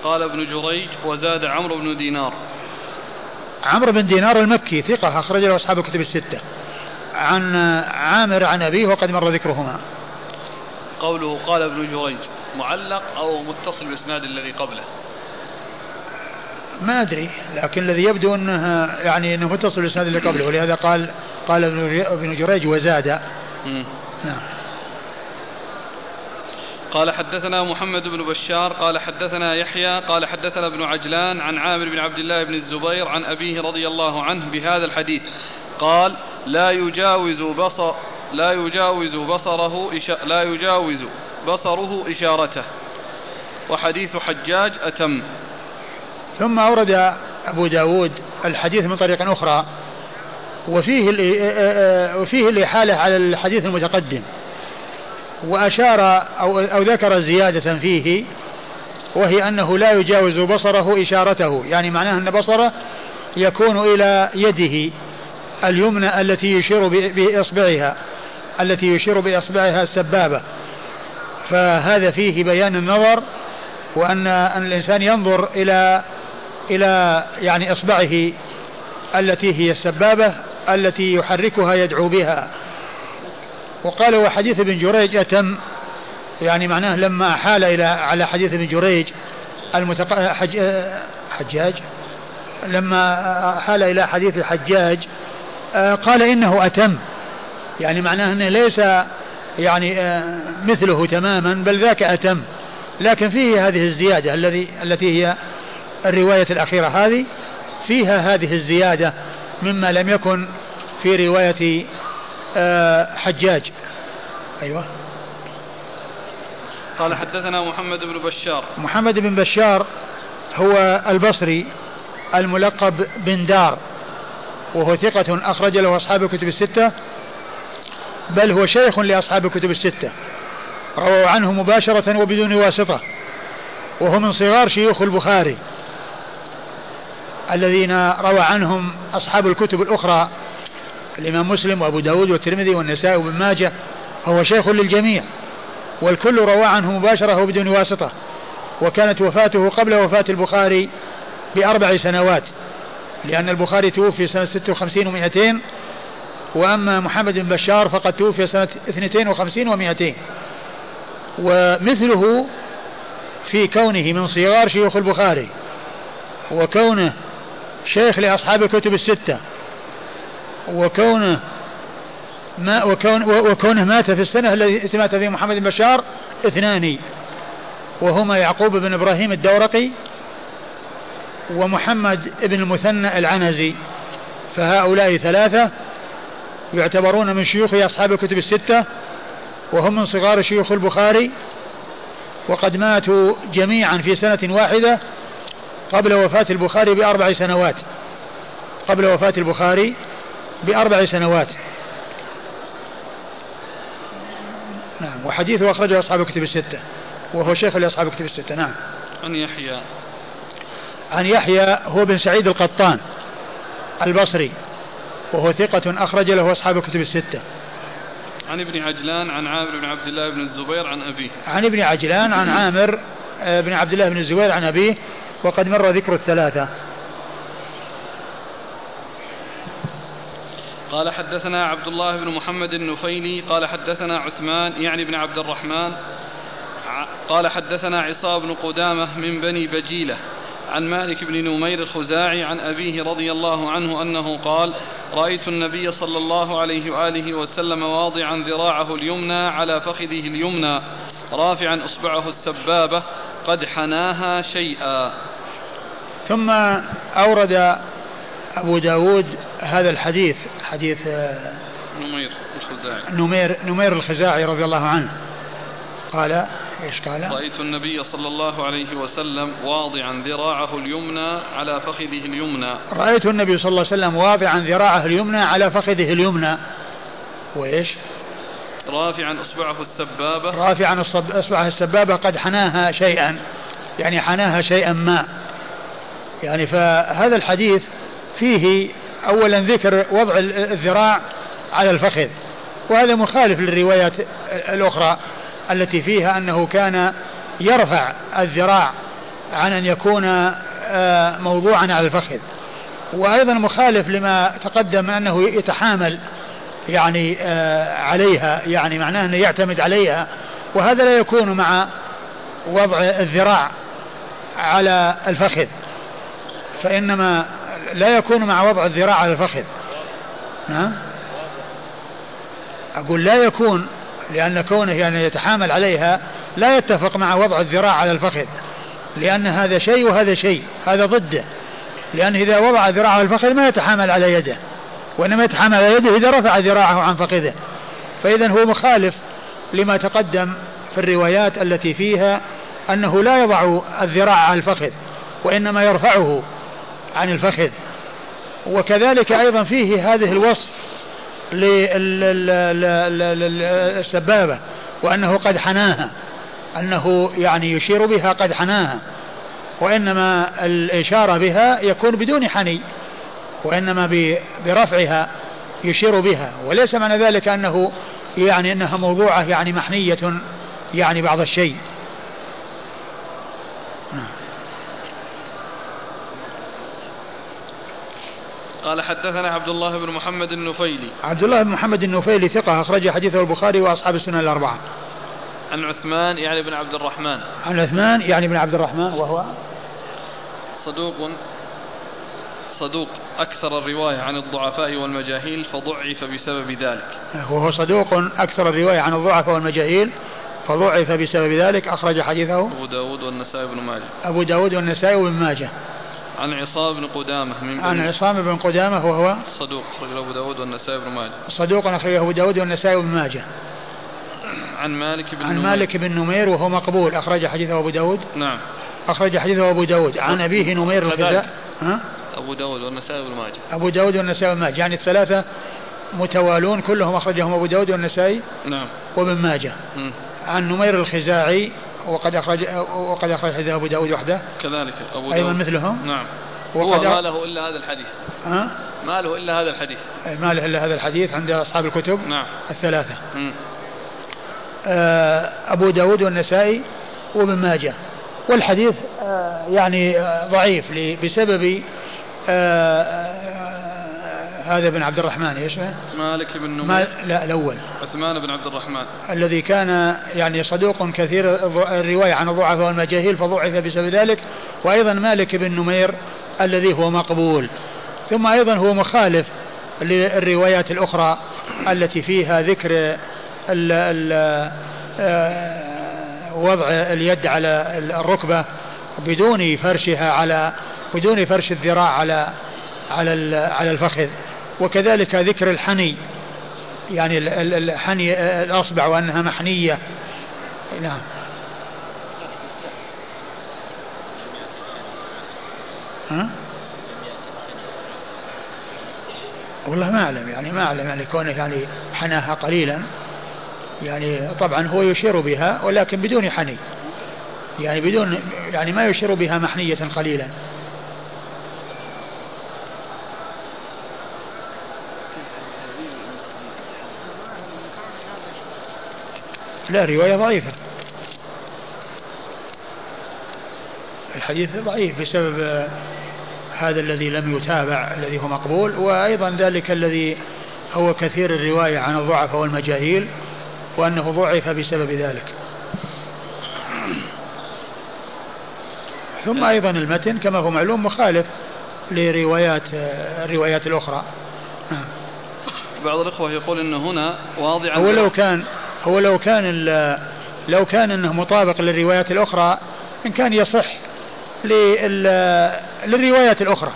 قال ابن جريج وزاد عمرو بن دينار. عمرو بن دينار المكي ثقة أخرج له أصحاب الكتب الستة. عن عامر عن أبيه وقد مر ذكرهما. قوله قال ابن جريج معلق أو متصل بالإسناد الذي قبله. ما أدري لكن الذي يبدو أنه يعني أنه متصل بالإسناد اللي قبله ولهذا قال قال ابن جريج وزاد. نعم. قال حدثنا محمد بن بشار قال حدثنا يحيى قال حدثنا ابن عجلان عن عامر بن عبد الله بن الزبير عن أبيه رضي الله عنه بهذا الحديث. قال لا يجاوز بصر لا يجاوز بصره لا يجاوز بصره إشارته. وحديث حجاج أتم. ثم أورد أبو داود الحديث من طريق أخرى وفيه وفيه الإحالة على الحديث المتقدم وأشار أو, أو ذكر زيادة فيه وهي أنه لا يجاوز بصره إشارته يعني معناه أن بصره يكون إلى يده اليمنى التي يشير بإصبعها التي يشير بإصبعها السبابة. فهذا فيه بيان النظر وأن أن الإنسان ينظر إلى إلى يعني إصبعه التي هي السبابة التي يحركها يدعو بها. وقال وحديث ابن جريج أتم يعني معناه لما حال إلى على حديث ابن جريج المتق... حج... حجاج لما حال إلى حديث الحجاج قال إنه أتم. يعني معناه أنه ليس يعني مثله تماما بل ذاك أتم. لكن فيه هذه الزيادة الذي التي هي الرواية الأخيرة هذه فيها هذه الزيادة مما لم يكن في رواية آه، حجاج. أيوة. قال حدثنا محمد بن بشار. محمد بن بشار هو البصري الملقب بن دار وهو ثقة أخرج له أصحاب الكتب الستة بل هو شيخ لأصحاب الكتب الستة. رووا عنه مباشرة وبدون واسطة وهو من صغار شيوخ البخاري. الذين روى عنهم أصحاب الكتب الأخرى الإمام مسلم وأبو داود والترمذي والنسائي وابن ماجه فهو شيخ للجميع والكل روى عنه مباشرة وبدون واسطة وكانت وفاته قبل وفاة البخاري بأربع سنوات لأن البخاري توفي سنة 56 و200 وأما محمد بن بشار فقد توفي سنة 52 و200 ومثله في كونه من صغار شيوخ البخاري وكونه شيخ لأصحاب الكتب الستة. وكونه ما وكون وكونه مات في السنة التي مات فيها محمد بن بشار اثنان وهما يعقوب بن إبراهيم الدورقي ومحمد بن المثنى العنزي. فهؤلاء ثلاثة يعتبرون من شيوخ أصحاب الكتب الستة وهم من صغار شيوخ البخاري. وقد ماتوا جميعا في سنة واحدة قبل وفاة البخاري بأربع سنوات. قبل وفاة البخاري بأربع سنوات. نعم وحديثه أخرجه أصحاب الكتب الستة وهو شيخ لأصحاب الكتب الستة. نعم. عن يحيى. عن يحيى هو بن سعيد القطان البصري وهو ثقة أخرج له أصحاب الكتب الستة. عن ابن عجلان عن عامر بن عبد الله بن الزبير عن أبيه. عن ابن عجلان عن عامر آه، بن عبد الله بن الزبير عن أبيه. وقد مر ذكر الثلاثة. قال حدثنا عبد الله بن محمد النفيلي قال حدثنا عثمان يعني بن عبد الرحمن قال حدثنا عصام بن قدامة من بني بجيلة عن مالك بن نمير الخزاعي عن أبيه رضي الله عنه أنه قال رأيت النبي صلى الله عليه وآله وسلم واضعا ذراعه اليمنى على فخذه اليمنى رافعا إصبعه السبابة قد حناها شيئا. ثم أورد أبو داود هذا الحديث حديث آه، نمير الخزاعي. نمير, نمير الخزاعي رضي الله عنه. قال إيش قال؟ رأيت النبي صلى الله عليه وسلم واضعا ذراعه اليمنى على فخذه اليمنى. رأيت النبي صلى الله عليه وسلم واضعا ذراعه اليمنى على فخذه اليمنى. وإيش؟ رافعا أصبعه السبابة. رافعا أصبعه السبابة قد حناها شيئا يعني حناها شيئا ما. يعني فهذا الحديث فيه اولا ذكر وضع الذراع على الفخذ وهذا مخالف للروايات الأخرى التي فيها أنه كان يرفع الذراع عن أن يكون آه، موضوعا على الفخذ. وأيضا مخالف لما تقدم أنه يتحامل يعني آه، عليها يعني معناه أنه يعتمد عليها وهذا لا يكون مع وضع الذراع على الفخذ. فإنما لا يكون مع وضع الذراع على الفخذ. نعم أقول لا يكون لأن كونه يعني يتحامل عليها لا يتفق مع وضع الذراع على الفخذ. لأن هذا شيء وهذا شيء هذا ضده. لأن إذا وضع ذراعه على الفخذ ما يتحامل على يده. وإنما يتحامل على يده إذا رفع ذراعه عن فخذه. فإذا هو مخالف لما تقدم في الروايات التي فيها أنه لا يضع الذراع على الفخذ وإنما يرفعه. عن الفخذ. وكذلك أيضا فيه هذه الوصف للسبابة وأنه قد حناها أنه يعني يشير بها قد حناها وإنما الإشارة بها يكون بدون حني وإنما برفعها يشير بها. وليس معنى ذلك أنه يعني أنها موضوعة يعني محنية يعني بعض الشيء. قال حدثنا عبد الله بن محمد النفيلي. عبد الله بن محمد النفيلي ثقة أخرج حديثه البخاري وأصحاب السنن الأربعة. عن عثمان يعني بن عبد الرحمن. عن عثمان يعني بن عبد الرحمن وهو صدوق صدوق أكثر الرواية عن الضعفاء والمجاهيل فضعف بسبب ذلك. وهو صدوق أكثر الرواية عن الضعفاء والمجاهيل فضعف بسبب ذلك أخرج حديثه أبو داود والنسائي بن ماجه. أبو داود والنسائي وابن ماجه. عن عصام بن قدامة من عن عصام بن قدامة وهو صدوق أخرجه أبو داود والنسائي بن ماجه. صدوق أخرجه أبو داود والنسائي بن ماجه. عن مالك بن عن نمير. مالك بن نمير وهو مقبول أخرج حديثه أبو داود. نعم. أخرج حديثه أبو داود. عن أبيه نمير. الغزاء ها؟ أبو داود والنسائي بن ماجه. أبو داود والنسائي بن ماجه. يعني الثلاثة متوالون كلهم أخرجهم أبو داود والنسائي نعم. وابن ماجه. عن نمير الخزاعي وقد أخرج وقد أخرج حديث أبو داود وحده. كذلك أبو أيضا داود. مثلهم نعم. هو وقد ما له إلا هذا الحديث. ها؟ ما له إلا هذا الحديث. ما له إلا هذا الحديث عند أصحاب الكتب نعم. الثلاثة. مم. آه، أبو داود والنسائي وابن ماجه. والحديث آه، يعني آه، ضعيف بسبب هذا بن عبد الرحمن إيش؟ مالك بن ما نمير لا الأول. عثمان بن عبد الرحمن. الذي كان يعني صدوق كثير الرواية عن الضعفاء والمجاهيل فضعف بسبب ذلك. وأيضا مالك بن نمير الذي هو مقبول. ثم أيضا هو مخالف للروايات الأخرى التي فيها ذكر ال ال آه، وضع اليد على الركبة بدون فرشها على بدون فرش الذراع على على على الفخذ. وكذلك ذكر الحني. يعني ال- ال- الحني الأصبع وأنها محنية. نعم. ها؟ والله ما أعلم يعني ما أعلم يعني كونه يعني حناها قليلا. يعني طبعا هو يشير بها ولكن بدون حني. يعني بدون يعني ما يشير بها محنية قليلا. لا رواية ضعيفة. الحديث ضعيف بسبب هذا الذي لم يتابع الذي هو مقبول وأيضا ذلك الذي هو كثير الرواية عن الضعف والمجاهيل وأنه ضعف بسبب ذلك. ثم أيضا المتن كما هو معلوم مخالف لروايات الروايات الأخرى. نعم. بعض الإخوة يقول أن هنا واضعا هو لو كان هو لو كان لو كان إنه مطابق للروايات الأخرى إن كان يصح لل- للروايات الأخرى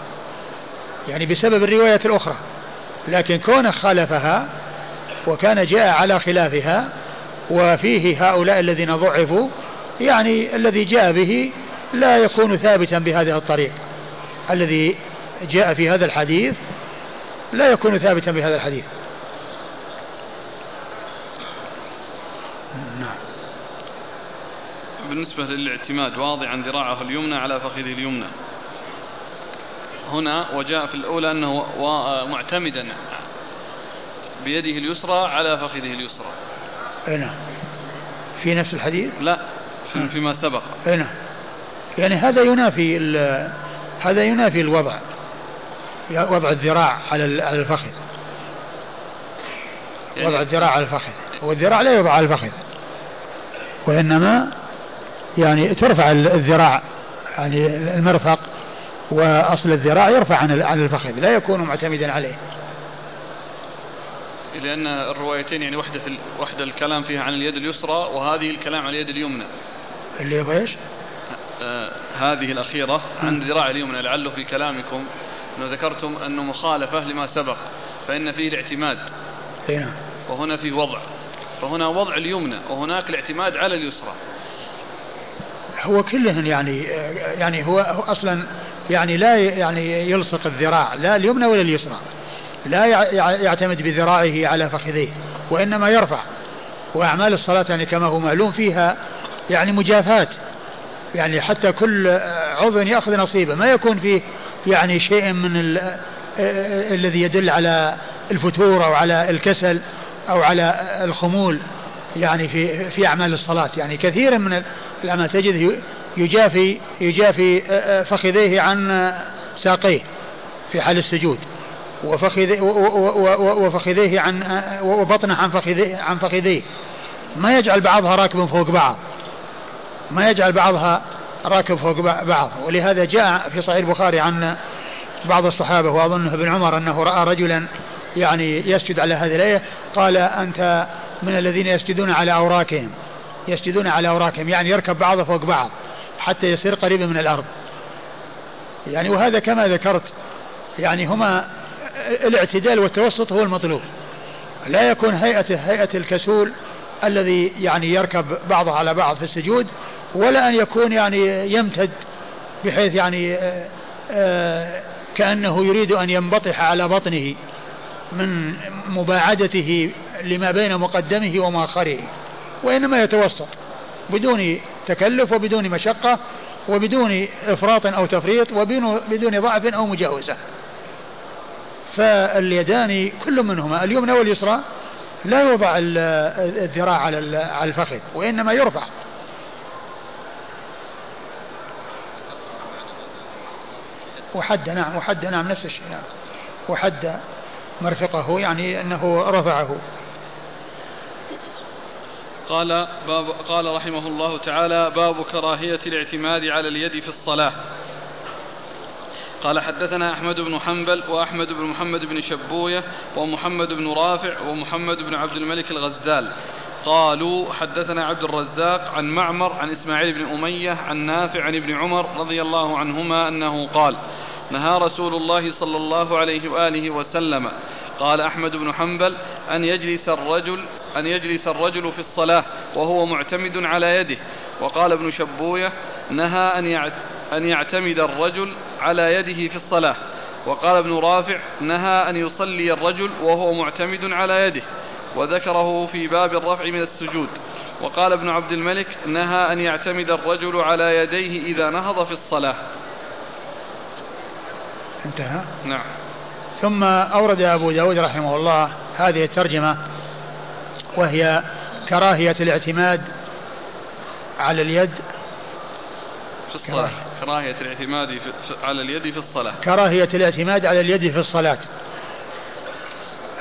يعني بسبب الروايات الأخرى. لكن كونه خالفها وكان جاء على خلافها وفيه هؤلاء الذين ضعفوا يعني الذي جاء به لا يكون ثابتا بهذه الطريق. الذي جاء في هذا الحديث لا يكون ثابتا بهذا الحديث. بالنسبة للاعتماد واضعا ذراعه اليمنى على فخذه اليمنى. هنا وجاء في الأولى أنه معتمدا بيده اليسرى على فخذه اليسرى. نعم. في نفس الحديث؟ لا في- فيما سبق. نعم. يعني هذا ينافي هذا ينافي الوضع. وضع الذراع على ال- على الفخذ. يعني وضع الذراع على الفخذ. والذراع لا يوضع على الفخذ. وإنما يعني ترفع ال- الذراع يعني المرفق وأصل الذراع يرفع عن عن الفخذ لا يكون معتمدا عليه. لأن الروايتين يعني واحدة في واحدة الكلام فيها عن اليد اليسرى وهذه الكلام عن اليد اليمنى. اللي يبغى إيش؟ آه هذه الأخيرة عن الذراع اليمنى لعله في كلامكم أنه ذكرتم أنه مخالفة لما سبق فإن فيه الاعتماد. اي نعم. وهنا فيه وضع. فهنا وضع اليمنى وهناك الاعتماد على اليسرى. هو كلهن يعني يعني هو أصلا يعني لا يعني يلصق الذراع لا اليمنى ولا اليسرى لا يع- يع- يعتمد بذراعه على فخذيه وإنما يرفع. وأعمال الصلاة يعني كما هو معلوم فيها يعني مجافات يعني حتى كل عضو يأخذ نصيبه ما يكون فيه يعني شيء من ال- الذي يدل على الفتور أو على الكسل أو على الخمول. يعني في في أعمال الصلاة. يعني كثيرا من الأعمال تجد يجافي يجافي فخذيه عن ساقيه في حال السجود. وفخذ وفخذيه عن وبطنه عن فخذيه عن فخذيه. ما يجعل بعضها راكب فوق بعض. ما يجعل بعضها راكب فوق بعض. ولهذا جاء في صحيح البخاري عن بعض الصحابة وأظنه ابن عمر أنه رأى رجلا يعني يسجد على هذه الآية. قال أنت من الذين يسجدون على أوراكهم يسجدون على أوراكهم يعني يركب بعضه فوق بعض حتى يصير قريبا من الأرض. يعني وهذا كما ذكرت يعني هما الاعتدال والتوسط هو المطلوب. لا يكون هيئة هيئة الكسول الذي يعني يركب بعضه على بعض في السجود ولا أن يكون يعني يمتد بحيث يعني آآ آآ كأنه يريد أن ينبطح على بطنه من مباعدته لما بين مقدمه ومؤخره وإنما يتوسط بدون تكلف وبدون مشقة وبدون إفراط أو تفريط وبدون ضعف أو مجاوزة. فاليدان كل منهما اليمنى واليسرى لا يوضع الذراع على على الفخذ وإنما يرفع. وحد نعم وحد نعم نفس الشيء نعم. وحد مرفقه يعني أنه رفعه. قال باب قال رحمه الله تعالى باب كراهية الاعتماد على اليد في الصلاة. قال حدثنا أحمد بن حنبل وأحمد بن محمد بن شبوية ومحمد بن رافع ومحمد بن عبد الملك الغزال. قالوا حدثنا عبد الرزاق عن معمر عن إسماعيل بن أمية عن نافع عن ابن عمر رضي الله عنهما أنه قال نهى رسول الله صلى الله عليه وآله وسلم قال أحمد بن حنبل أن يجلس الرجل أن يجلس الرجل في الصلاة وهو معتمد على يده. وقال ابن شبوية نهى أن أن يعتمد الرجل على يده في الصلاة. وقال ابن رافع نهى أن يصلي الرجل وهو معتمد على يده. وذكره في باب الرفع من السجود. وقال ابن عبد الملك نهى أن يعتمد الرجل على يديه إذا نهض في الصلاة. انتهى؟ نعم. ثم أورد أبو داود رحمه الله هذه الترجمة وهي كراهية الاعتماد على اليد في الصلاة. كراهية الاعتماد في على اليد في الصلاة. كراهية الاعتماد على اليد في الصلاة.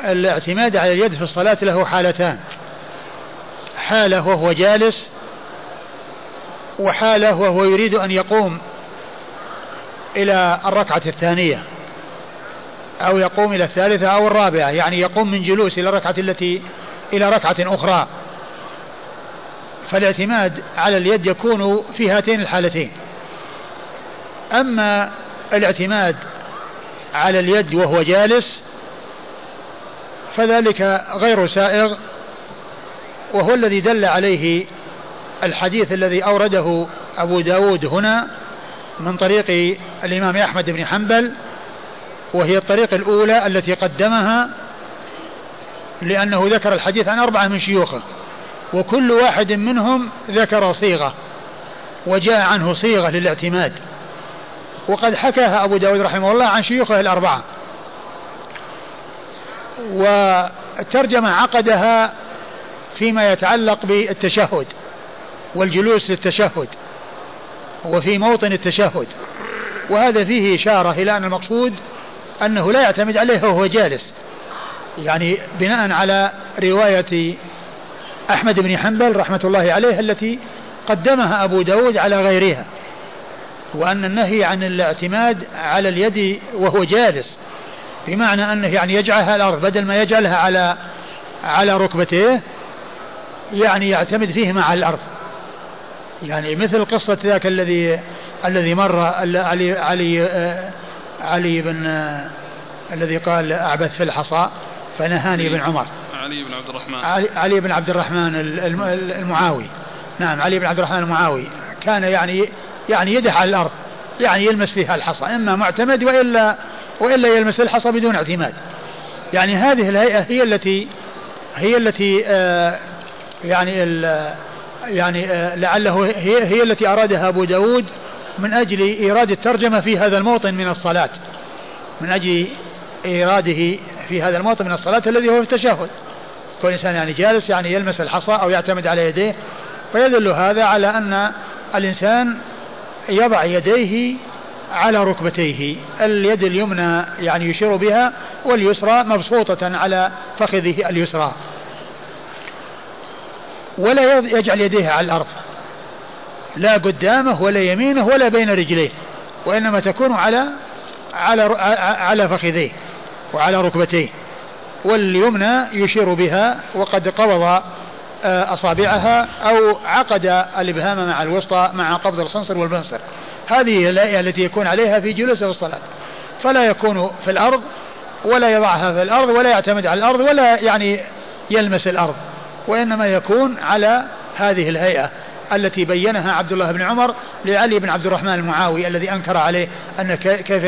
الاعتماد على اليد في الصلاة له حالتان. حالة وهو جالس وحالة وهو يريد أن يقوم إلى الركعة الثانية. أو يقوم إلى الثالثة أو الرابعة يعني يقوم من جلوس إلى الركعة التي إلى ركعة أخرى. فالاعتماد على اليد يكون في هاتين الحالتين. أما الاعتماد على اليد وهو جالس فذلك غير سائغ وهو الذي دل عليه الحديث الذي أورده أبو داود هنا من طريق الإمام أحمد بن حنبل وهي الطريق الأولى التي قدمها لأنه ذكر الحديث عن أربعة من شيوخه وكل واحد منهم ذكر صيغة وجاء عنه صيغة للاعتماد. وقد حكاها أبو داود رحمه الله عن شيوخه الأربعة. والترجمة عقدها فيما يتعلق بالتشهد والجلوس للتشهد وفي موطن التشهد. وهذا فيه إشارة إلى أن المقصود أنه لا يعتمد عليه وهو جالس. يعني بناء على رواية أحمد بن حنبل رحمة الله عليه التي قدمها أبو داود على غيرها وأن النهي عن الاعتماد على اليد وهو جالس بمعنى أنه يعني يجعلها الأرض بدل ما يجعلها على على ركبتيه يعني يعتمد فيهما على الأرض. يعني مثل قصة ذاك الذي الذي مر علي علي آه، علي بن آه، الذي قال أعبث في الحصى فنهاني ابن عمر. علي بن عبد الرحمن. علي, علي بن عبد الرحمن المعاوي. نعم علي بن عبد الرحمن المعاوي. كان يعني يعني يده على الأرض يعني يلمس فيها الحصى إما معتمد وإلا وإلا يلمس الحصى بدون اعتماد. يعني هذه الهيئة هي التي هي التي آه يعني يعني آه لعله هي, هي التي أرادها أبو داود من أجل إيراد الترجمة في هذا الموطن من الصلاة. من أجل إيراده في هذا الموطن من الصلاة الذي هو في التشهد. كل إنسان يعني جالس يعني يلمس الحصى أو يعتمد على يديه. فيدل هذا على أن الإنسان يضع يديه على ركبتيه. اليد اليمنى يعني يشير بها واليسرى مبسوطة على فخذه اليسرى. ولا يجعل يديه على الأرض. لا قدامه ولا يمينه ولا بين رجليه وإنما تكون على على على فخذيه وعلى ركبتيه واليمنى يشير بها وقد قبض آه، أصابعها أو عقد الإبهام مع الوسطى مع قبض الخنصر والبنصر هذه الهيئة التي يكون عليها في جلوسه في الصلاة. فلا يكون في الأرض ولا يضعها في الأرض ولا يعتمد على الأرض ولا يعني يلمس الأرض وإنما يكون على هذه الهيئة. التي بينها عبد الله بن عمر لعلي بن عبد الرحمن المعاوي الذي أنكر عليه أن كيف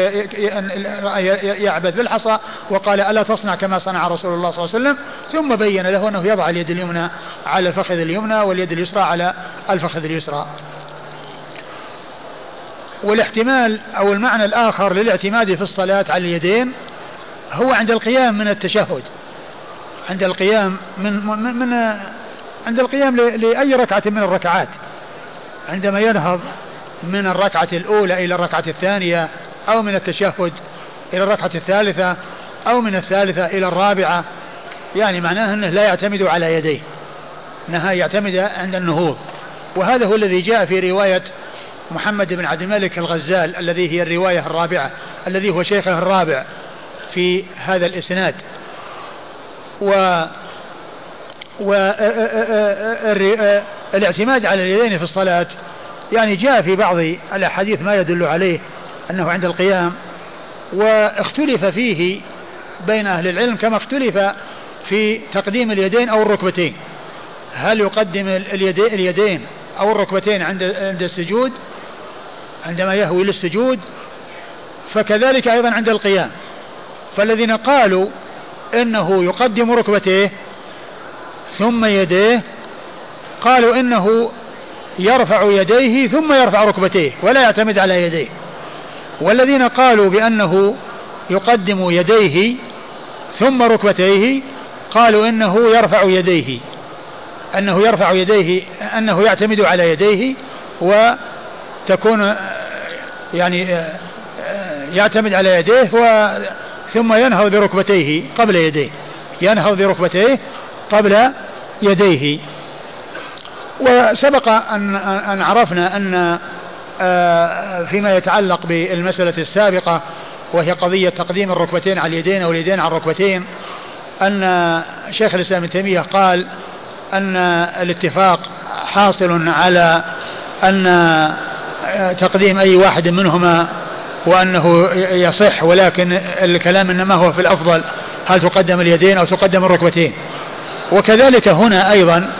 يعبث بالحصى وقال ألا تصنع كما صنع رسول الله صلى الله عليه وسلم ثم بين له أنه يضع اليد اليمنى على الفخذ اليمنى واليد اليسرى على الفخذ اليسرى. والاحتمال أو المعنى الآخر للاعتماد في الصلاة على اليدين هو عند القيام من التشهد عند القيام من من, من عند القيام لأي ركعة من الركعات. عندما ينهض من الركعة الأولى إلى الركعة الثانية أو من التشهد إلى الركعة الثالثة أو من الثالثة إلى الرابعة يعني معناه أنه لا يعتمد على يديه. أنها يعتمد عند النهوض. وهذا هو الذي جاء في رواية محمد بن عبد الملك الغزال الذي هي الرواية الرابعة الذي هو شيخه الرابع في هذا الإسناد. و والاعتماد على اليدين في الصلاة. يعني جاء في بعض الأحاديث ما يدل عليه أنه عند القيام واختلف فيه بين أهل العلم كما اختلف في تقديم اليدين أو الركبتين. هل يقدم اليدين أو الركبتين عند عند السجود؟ عندما يهوي للسجود فكذلك أيضا عند القيام. فالذين قالوا إنه يقدم ركبتيه ثم يديه قالوا إنه يرفع يديه ثم يرفع ركبتيه ولا يعتمد على يديه. والذين قالوا بأنه يقدم يديه ثم ركبتيه قالوا إنه يرفع يديه أنه يرفع يديه أنه يعتمد على يديه وتكون يعني يعتمد على يديه ثم ينهض بركبتيه قبل يديه. ينهض بركبتيه قبل يديه. وسبق أن أن عرفنا أن آه، فيما يتعلق بالمسألة السابقة وهي قضية تقديم الركبتين على اليدين أو اليدين على الركبتين أن شيخ الإسلام ابن تيمية قال أن الاتفاق حاصل على أن آه، تقديم أي واحد منهما وأنه يصح ولكن الكلام إنما هو في الأفضل. هل تقدم اليدين أو تقدم الركبتين؟ وكذلك هنا أيضا